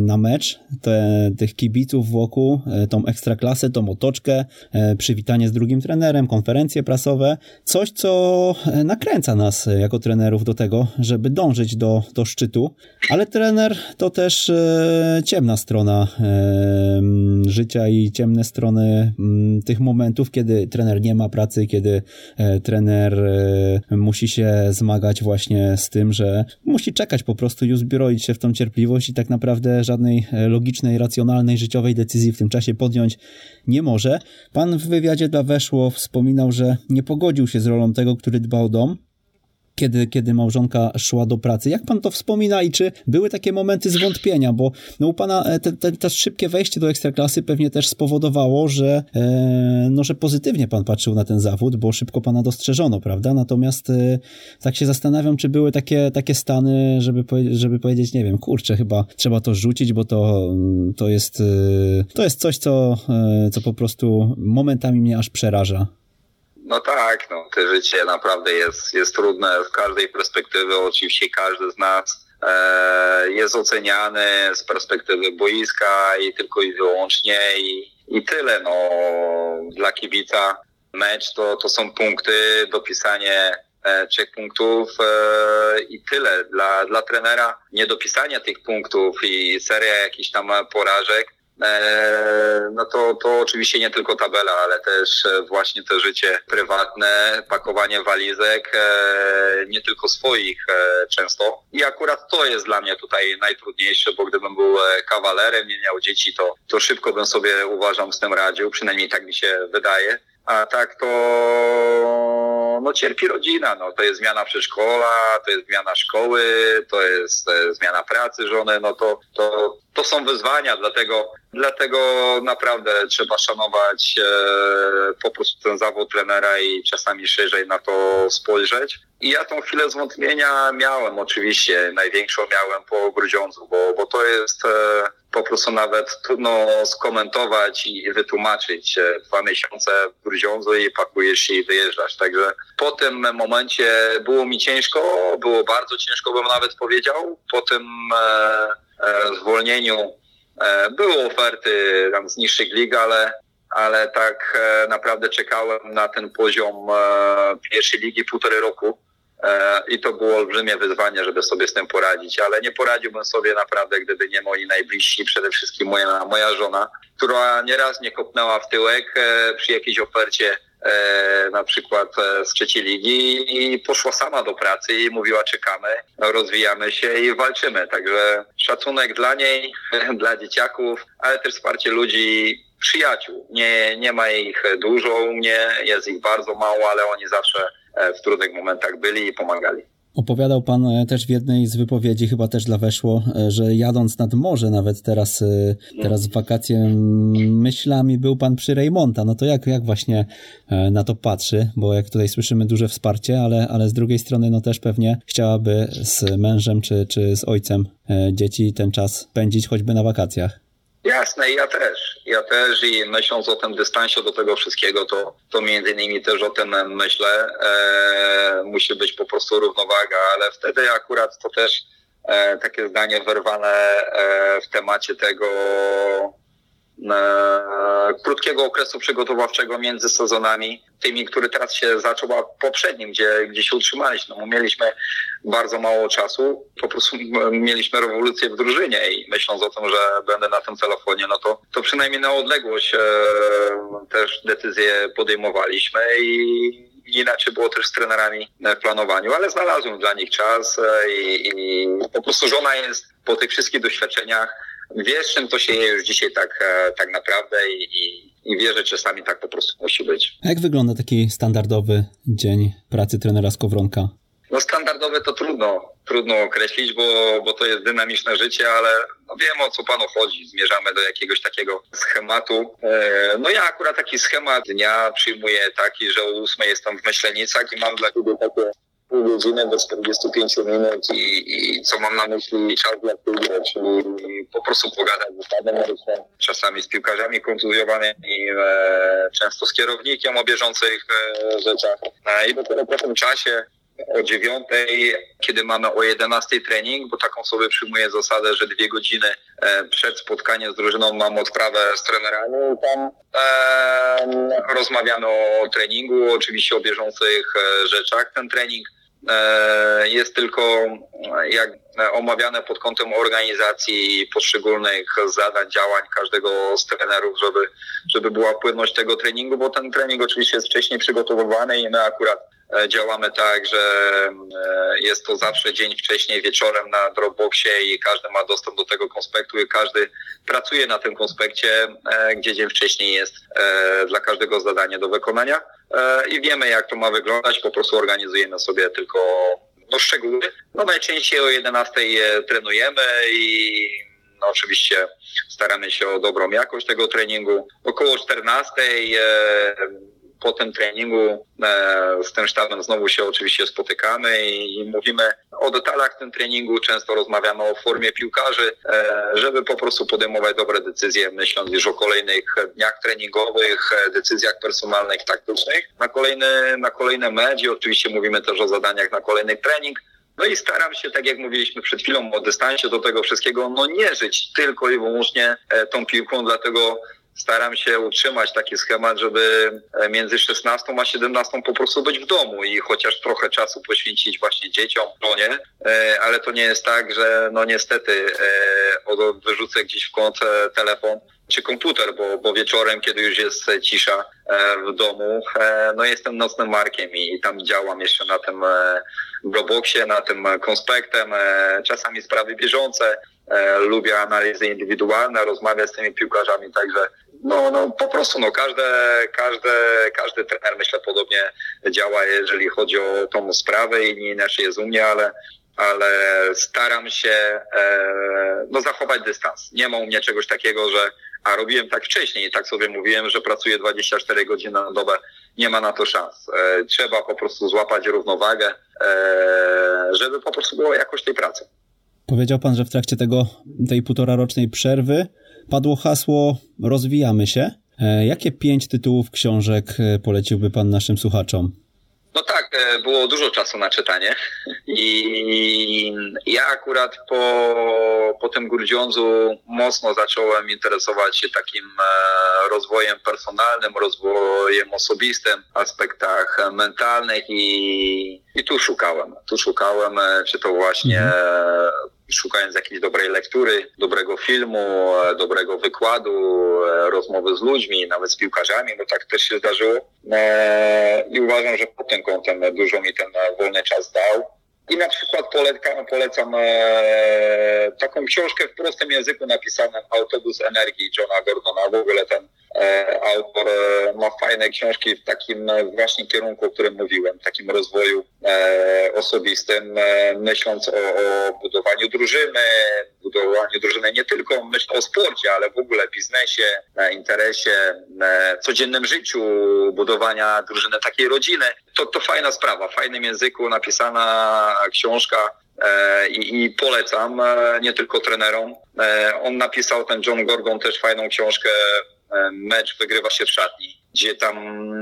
na mecz, te, tych kibiców wokół, e, tą ekstraklasę, tą otoczkę, e, przywitanie z drugim trenerem, konferencje prasowe, coś, co nakręca nas jako trenerów do tego, żeby dążyć do, do szczytu, ale trener to też ciemna strona życia i ciemne strony tych momentów, kiedy trener nie ma pracy, kiedy trener musi się zmagać właśnie z tym, że musi czekać po prostu i uzbroić się w tą cierpliwość i tak naprawdę naprawdę żadnej e, logicznej, racjonalnej, życiowej decyzji w tym czasie podjąć nie może. Pan w wywiadzie dla Weszło wspominał, że nie pogodził się z rolą tego, który dba o dom, kiedy, kiedy małżonka szła do pracy. Jak pan to wspomina i czy były takie momenty zwątpienia? Bo no, u pana e, te, te, te szybkie wejście do ekstraklasy pewnie też spowodowało, że, e, no, że pozytywnie pan patrzył na ten zawód, bo szybko pana dostrzeżono, prawda? Natomiast e, tak się zastanawiam, czy były takie, takie stany, żeby, żeby powiedzieć, nie wiem, kurczę, chyba trzeba to rzucić, bo to, to, jest, e, to jest coś, co, e, co po prostu momentami mnie aż przeraża. No tak, no, to życie naprawdę jest, jest trudne z każdej perspektywy. Oczywiście każdy z nas e, jest oceniany z perspektywy boiska i tylko i wyłącznie i, i tyle. No, dla kibica mecz to, to są punkty, dopisanie e, trzech punktów e, i tyle. Dla, dla trenera niedopisanie tych punktów i seria jakichś tam porażek no to, to oczywiście nie tylko tabela, ale też e, właśnie to życie prywatne, pakowanie walizek, e, nie tylko swoich często. I akurat to jest dla mnie tutaj najtrudniejsze, bo gdybym był kawalerem, nie miał dzieci, to, to szybko bym sobie uważam z tym radził, przynajmniej tak mi się wydaje. A tak to no cierpi rodzina, no to jest zmiana przedszkola, to jest zmiana szkoły, to jest zmiana pracy żony, no to, to, to są wyzwania, dlatego, dlatego naprawdę trzeba szanować e, po prostu ten zawód trenera i czasami szerzej na to spojrzeć. I ja tą chwilę zwątpienia miałem oczywiście, największą miałem po Grudziądzu, bo, bo to jest e, po prostu nawet trudno skomentować i wytłumaczyć. Dwa miesiące w Grudziądzu i pakujesz się i wyjeżdżasz. Także po tym momencie było mi ciężko, było bardzo ciężko bym nawet powiedział. Po tym e, e, zwolnieniu e, były oferty tam z niższych lig, ale ale tak e, naprawdę czekałem na ten poziom e, pierwszej ligi półtorej roku I to było olbrzymie wyzwanie, żeby sobie z tym poradzić, ale nie poradziłbym sobie naprawdę, gdyby nie moi najbliżsi, przede wszystkim moja, moja żona, która nieraz nie kopnęła w tyłek e, przy jakiejś ofercie e, na przykład z trzeciej ligi i poszła sama do pracy i mówiła czekamy, rozwijamy się i walczymy. Także szacunek dla niej, dla dzieciaków, ale też wsparcie ludzi, przyjaciół. Nie, nie ma ich dużo u mnie, jest ich bardzo mało, ale oni zawsze E, w trudnych momentach byli i pomagali. Opowiadał pan e, też w jednej z wypowiedzi, chyba też dla Weszło, e, że jadąc nad morze nawet teraz, e, teraz w wakacje myślami był pan przy Reymonta. No to jak, jak właśnie na to patrzy? Bo jak tutaj słyszymy duże wsparcie, ale, ale z drugiej strony no też pewnie chciałaby z mężem czy, czy z ojcem dzieci ten czas pędzić choćby na wakacjach. Jasne, ja też. Ja też i myśląc o tym dystansie do tego wszystkiego, to, to między innymi też o tym myślę. E, musi być po prostu równowaga, ale wtedy akurat to też e, takie zdanie wyrwane e, w temacie tego krótkiego okresu przygotowawczego między sezonami, tymi, który teraz się zaczął, a poprzednim, gdzie, gdzie się utrzymaliśmy. No, mieliśmy bardzo mało czasu, po prostu mieliśmy rewolucję w drużynie i myśląc o tym, że będę na tym telefonie, no to, to przynajmniej na odległość e, też decyzje podejmowaliśmy i inaczej było też z trenerami w planowaniu, ale znalazłem dla nich czas e, i, i po prostu żona jest po tych wszystkich doświadczeniach wiesz, czym to się je już dzisiaj tak, e, tak naprawdę i, i, i wie, że czasami tak po prostu musi być. A jak wygląda taki standardowy dzień pracy trenera Skowronka? No standardowe to trudno, trudno określić, bo, bo to jest dynamiczne życie, ale no wiem o co panu chodzi. Zmierzamy do jakiegoś takiego schematu. E, no ja akurat taki schemat dnia przyjmuję taki, że o ósmej jestem w Myślenicach i mam dla siebie takie pół godziny do 45 minut i, i co mam na myśli czas dla piłki, czyli po prostu pogadać z ustawem medycznym, czasami z piłkarzami kontuzjowanymi, e, często z kierownikiem o bieżących e, rzeczach. E, I dopiero po tym czasie o dziewiątej, kiedy mamy o 11 trening, bo taką sobie przyjmuję zasadę, że dwie godziny e, przed spotkaniem z drużyną mam odprawę z trenerami i tam e, rozmawiamy o treningu, oczywiście o bieżących e, rzeczach. Ten trening jest tylko jak omawiane pod kątem organizacji poszczególnych zadań, działań każdego z trenerów, żeby, żeby była płynność tego treningu, bo ten trening oczywiście jest wcześniej przygotowywany i my akurat E, działamy tak, że e, jest to zawsze dzień wcześniej, wieczorem na Dropboxie i każdy ma dostęp do tego konspektu i każdy pracuje na tym konspekcie, e, gdzie dzień wcześniej jest dla każdego zadanie do wykonania i wiemy jak to ma wyglądać, po prostu organizujemy sobie tylko no, szczegóły. No najczęściej o 11 trenujemy i no, oczywiście staramy się o dobrą jakość tego treningu. Około 14 po tym treningu e, z tym sztabem znowu się oczywiście spotykamy i mówimy o detalach tym treningu, często rozmawiamy o formie piłkarzy, e, żeby po prostu podejmować dobre decyzje, myśląc już o kolejnych dniach treningowych, e, decyzjach personalnych, taktycznych. Na kolejny, na kolejne medzi oczywiście mówimy też o zadaniach na kolejny trening. No i staram się, tak jak mówiliśmy przed chwilą o dystansie do tego wszystkiego, no nie żyć tylko i wyłącznie tą piłką, dlatego staram się utrzymać taki schemat, żeby e, między 16 a 17 po prostu być w domu i chociaż trochę czasu poświęcić właśnie dzieciom, nie, e, ale to nie jest tak, że no niestety e, wyrzucę gdzieś w kąt telefon czy komputer, bo, bo wieczorem, kiedy już jest cisza w domu, no jestem nocnym markiem i tam działam jeszcze na tym Dropboxie, na tym konspektem, czasami sprawy bieżące, lubię analizy indywidualne, rozmawiać z tymi piłkarzami, także no, no po prostu no, każde, każde, każdy trener myślę podobnie działa, jeżeli chodzi o tą sprawę i nie inaczej jest u mnie, ale, ale staram się e, no, zachować dystans. Nie ma u mnie czegoś takiego, że a robiłem tak wcześniej tak sobie mówiłem, że pracuję 24 godziny na dobę. Nie ma na to szans. E, trzeba po prostu złapać równowagę, e, żeby po prostu było jakoś tej pracy. Powiedział pan, że w trakcie tego, tej półtora rocznej przerwy padło hasło rozwijamy się. E, jakie pięć tytułów książek e, poleciłby pan naszym słuchaczom? No tak, e, było dużo czasu na czytanie i ja akurat po, po tym Grudziądzu mocno zacząłem interesować się takim rozwojem personalnym, rozwojem osobistym, aspektach mentalnych i, i tu szukałem. Tu szukałem, czy to właśnie mhm szukając jakiejś dobrej lektury, dobrego filmu, e, dobrego wykładu, e, rozmowy z ludźmi, nawet z piłkarzami, bo tak też się zdarzyło. E, I uważam, że pod tym kątem dużo mi ten wolny czas dał. I na przykład polecam, polecam e, taką książkę w prostym języku napisaną Autobus Energii Johna Gordona. W ogóle ten e, autor e, ma fajne książki w takim e, właśnie kierunku, o którym mówiłem, takim rozwoju e, osobistym, e, myśląc o, o budowaniu drużyny, budowaniu drużyny nie tylko myślę o sporcie, ale w ogóle biznesie, interesie, codziennym życiu, budowania drużyny takiej rodziny. To, to fajna sprawa, w fajnym języku napisana książka, e, i, i, polecam e, nie tylko trenerom. E, on napisał, ten John Gordon, też fajną książkę Mecz wygrywa się w szatni gdzie tam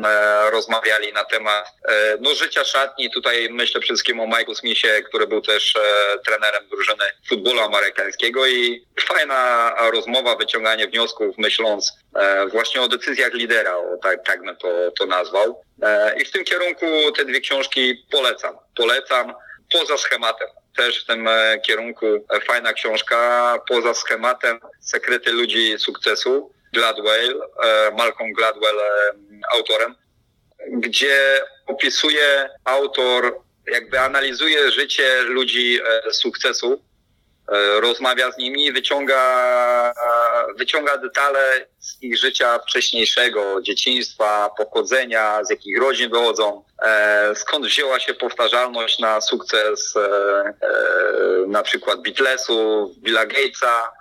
e, rozmawiali na temat e, no, życia szatni. Tutaj myślę przede wszystkim o Michael Smithie, który był też e, trenerem drużyny futbolu amerykańskiego i fajna rozmowa, wyciąganie wniosków, myśląc e, właśnie o decyzjach lidera, o, tak, tak bym to, to nazwał. E, I w tym kierunku te dwie książki polecam. Polecam poza schematem też w tym e, kierunku fajna książka, poza schematem Sekrety ludzi sukcesu. Gladwell, e, Malcolm Gladwell e, autorem, gdzie opisuje autor, jakby analizuje życie ludzi e, sukcesu, rozmawia z nimi, wyciąga, wyciąga detale z ich życia wcześniejszego, dzieciństwa, pochodzenia, z jakich rodzin wychodzą, skąd wzięła się powtarzalność na sukces na przykład Beatlesów, Billa Gatesa,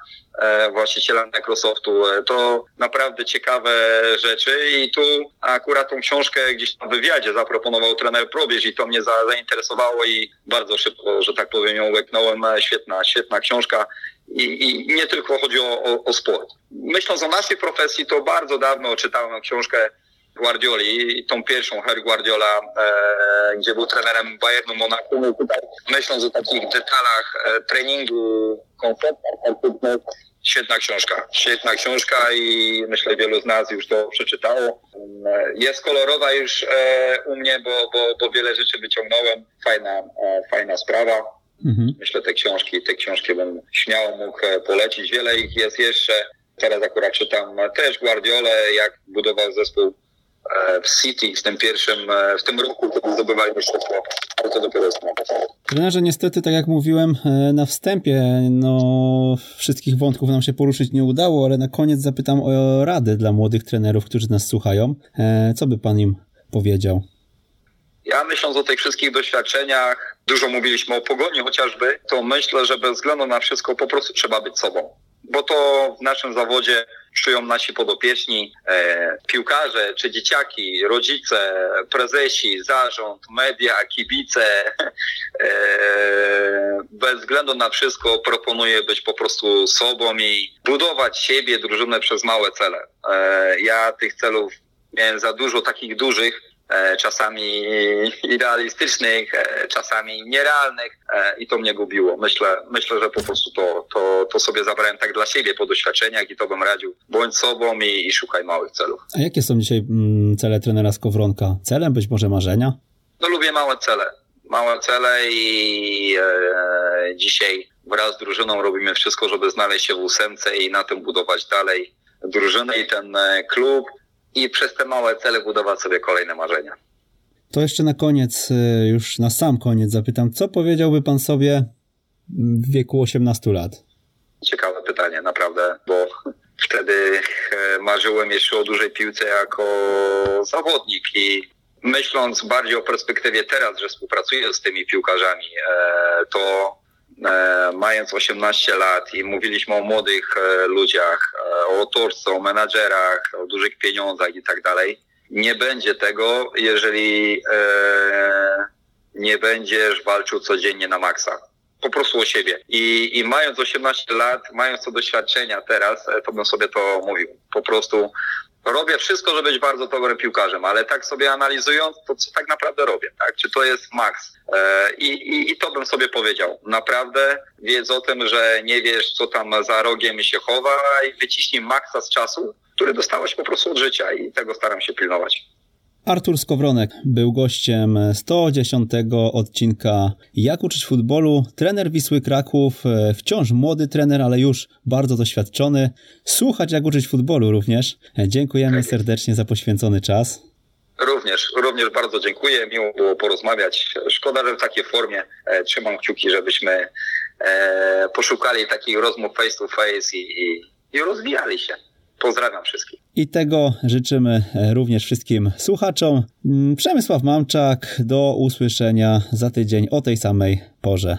właściciela Microsoftu. E, to naprawdę ciekawe rzeczy i tu akurat tą książkę gdzieś na wywiadzie zaproponował trener Probierz i to mnie za, zainteresowało i bardzo szybko, że tak powiem, ją łeknąłem. E, świetna, świetna książka. I, i nie tylko chodzi o, o, o sport. Myśląc o naszej profesji, to bardzo dawno czytałem książkę Guardioli, tą pierwszą Her Guardiola, e, gdzie był trenerem Bayernu Monaco. No tutaj myśląc o takich detalach e, treningu, konceptach świetna książka. Świetna książka i myślę wielu z nas już to przeczytało. E, jest kolorowa już e, u mnie, bo, bo, bo wiele rzeczy wyciągnąłem. Fajna, e, fajna sprawa. Mhm. Myślę te książki, te książki bym śmiało mógł polecić. Wiele ich jest jeszcze. Teraz akurat czytam też Guardiolę, jak budował zespół E, w City w tym pierwszym, e, w tym roku, kiedy zdobywali mistrzostwo, ale to dopiero jest. Trenerze, niestety, tak jak mówiłem e, na wstępie, no wszystkich wątków nam się poruszyć nie udało, ale na koniec zapytam o radę dla młodych trenerów, którzy nas słuchają. Co by pan im powiedział? Ja myśląc o tych wszystkich doświadczeniach, dużo mówiliśmy o pogoni chociażby, to myślę, że bez względu na wszystko po prostu trzeba być sobą. Bo to w naszym zawodzie czują nasi podopieczni, e, piłkarze czy dzieciaki, rodzice, prezesi, zarząd, media, kibice. E, bez względu na wszystko proponuję być po prostu sobą i budować siebie, drużynę przez małe cele. E, ja tych celów miałem za dużo takich dużych, czasami idealistycznych, e, czasami nierealnych e, i to mnie gubiło. Myślę, myślę że po prostu to, to, to sobie zabrałem tak dla siebie po doświadczeniach i to bym radził. Bądź sobą i, i szukaj małych celów. A jakie są dzisiaj mm, cele trenera Skowronka? Celem być może marzenia? No lubię małe cele. Małe cele i e, dzisiaj wraz z drużyną robimy wszystko, żeby znaleźć się w ósemce i na tym budować dalej drużynę i ten klub i przez te małe cele budować sobie kolejne marzenia. To jeszcze na koniec, y, już na sam koniec zapytam, co powiedziałby pan sobie w wieku 18 lat? Ciekawe pytanie, naprawdę, bo wtedy e, marzyłem jeszcze o dużej piłce jako zawodnik i myśląc bardziej o perspektywie teraz, że współpracuję z tymi piłkarzami, e, to mając 18 lat i mówiliśmy o młodych e, ludziach, e, o autorstwie, o menadżerach, o dużych pieniądzach i tak dalej. Nie będzie tego, jeżeli nie będziesz walczył codziennie na maksa. Po prostu o siebie. I, I mając 18 lat, mając to doświadczenia teraz, to bym sobie to mówił. Po prostu robię wszystko, żeby być bardzo dobrym piłkarzem, ale tak sobie analizując, to co tak naprawdę robię, tak? Czy to jest maks? E, I, i, I to bym sobie powiedział. Naprawdę wiedz o tym, że nie wiesz, co tam za rogiem się chowa i wyciśnij maksa z czasu, który dostałeś po prostu od życia i tego staram się pilnować. Artur Skowronek był gościem 110 odcinka Jak uczyć futbolu. Trener Wisły Kraków, e, wciąż młody trener, ale już bardzo doświadczony. Słuchać jak uczyć futbolu również. E, dziękujemy serdecznie za poświęcony czas. Również, również bardzo dziękuję. Miło było porozmawiać. Szkoda, że w takiej formie e, trzymam kciuki, żebyśmy poszukali takich rozmów face to face i, i, i rozwijali się. Pozdrawiam wszystkich. I tego życzymy e, również wszystkim słuchaczom. Mm, Przemysław Mamczak, do usłyszenia za tydzień o tej samej porze.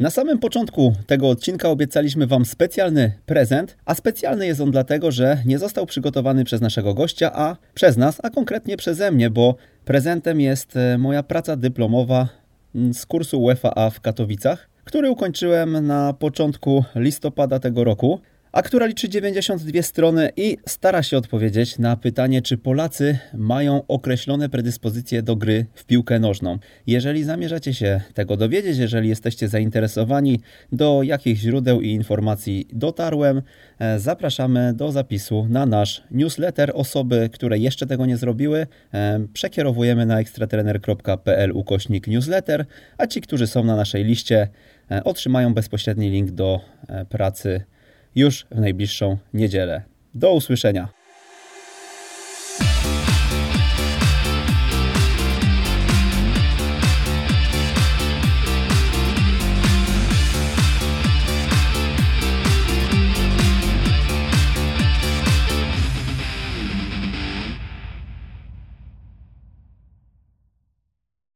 Na samym początku tego odcinka obiecaliśmy Wam specjalny prezent, a specjalny jest on dlatego, że nie został przygotowany przez naszego gościa, a przez nas, a konkretnie przeze mnie, bo prezentem jest e, moja praca dyplomowa mm, z kursu UEFA w Katowicach, który ukończyłem na początku listopada tego roku a która liczy 92 strony i stara się odpowiedzieć na pytanie, czy Polacy mają określone predyspozycje do gry w piłkę nożną. Jeżeli zamierzacie się tego dowiedzieć, jeżeli jesteście zainteresowani, do jakich źródeł i informacji dotarłem, e, zapraszamy do zapisu na nasz newsletter. Osoby, które jeszcze tego nie zrobiły, e, przekierowujemy na ekstratrener.pl ukośnik newsletter, a ci, którzy są na naszej liście, e, otrzymają bezpośredni link do pracy już w najbliższą niedzielę. Do usłyszenia.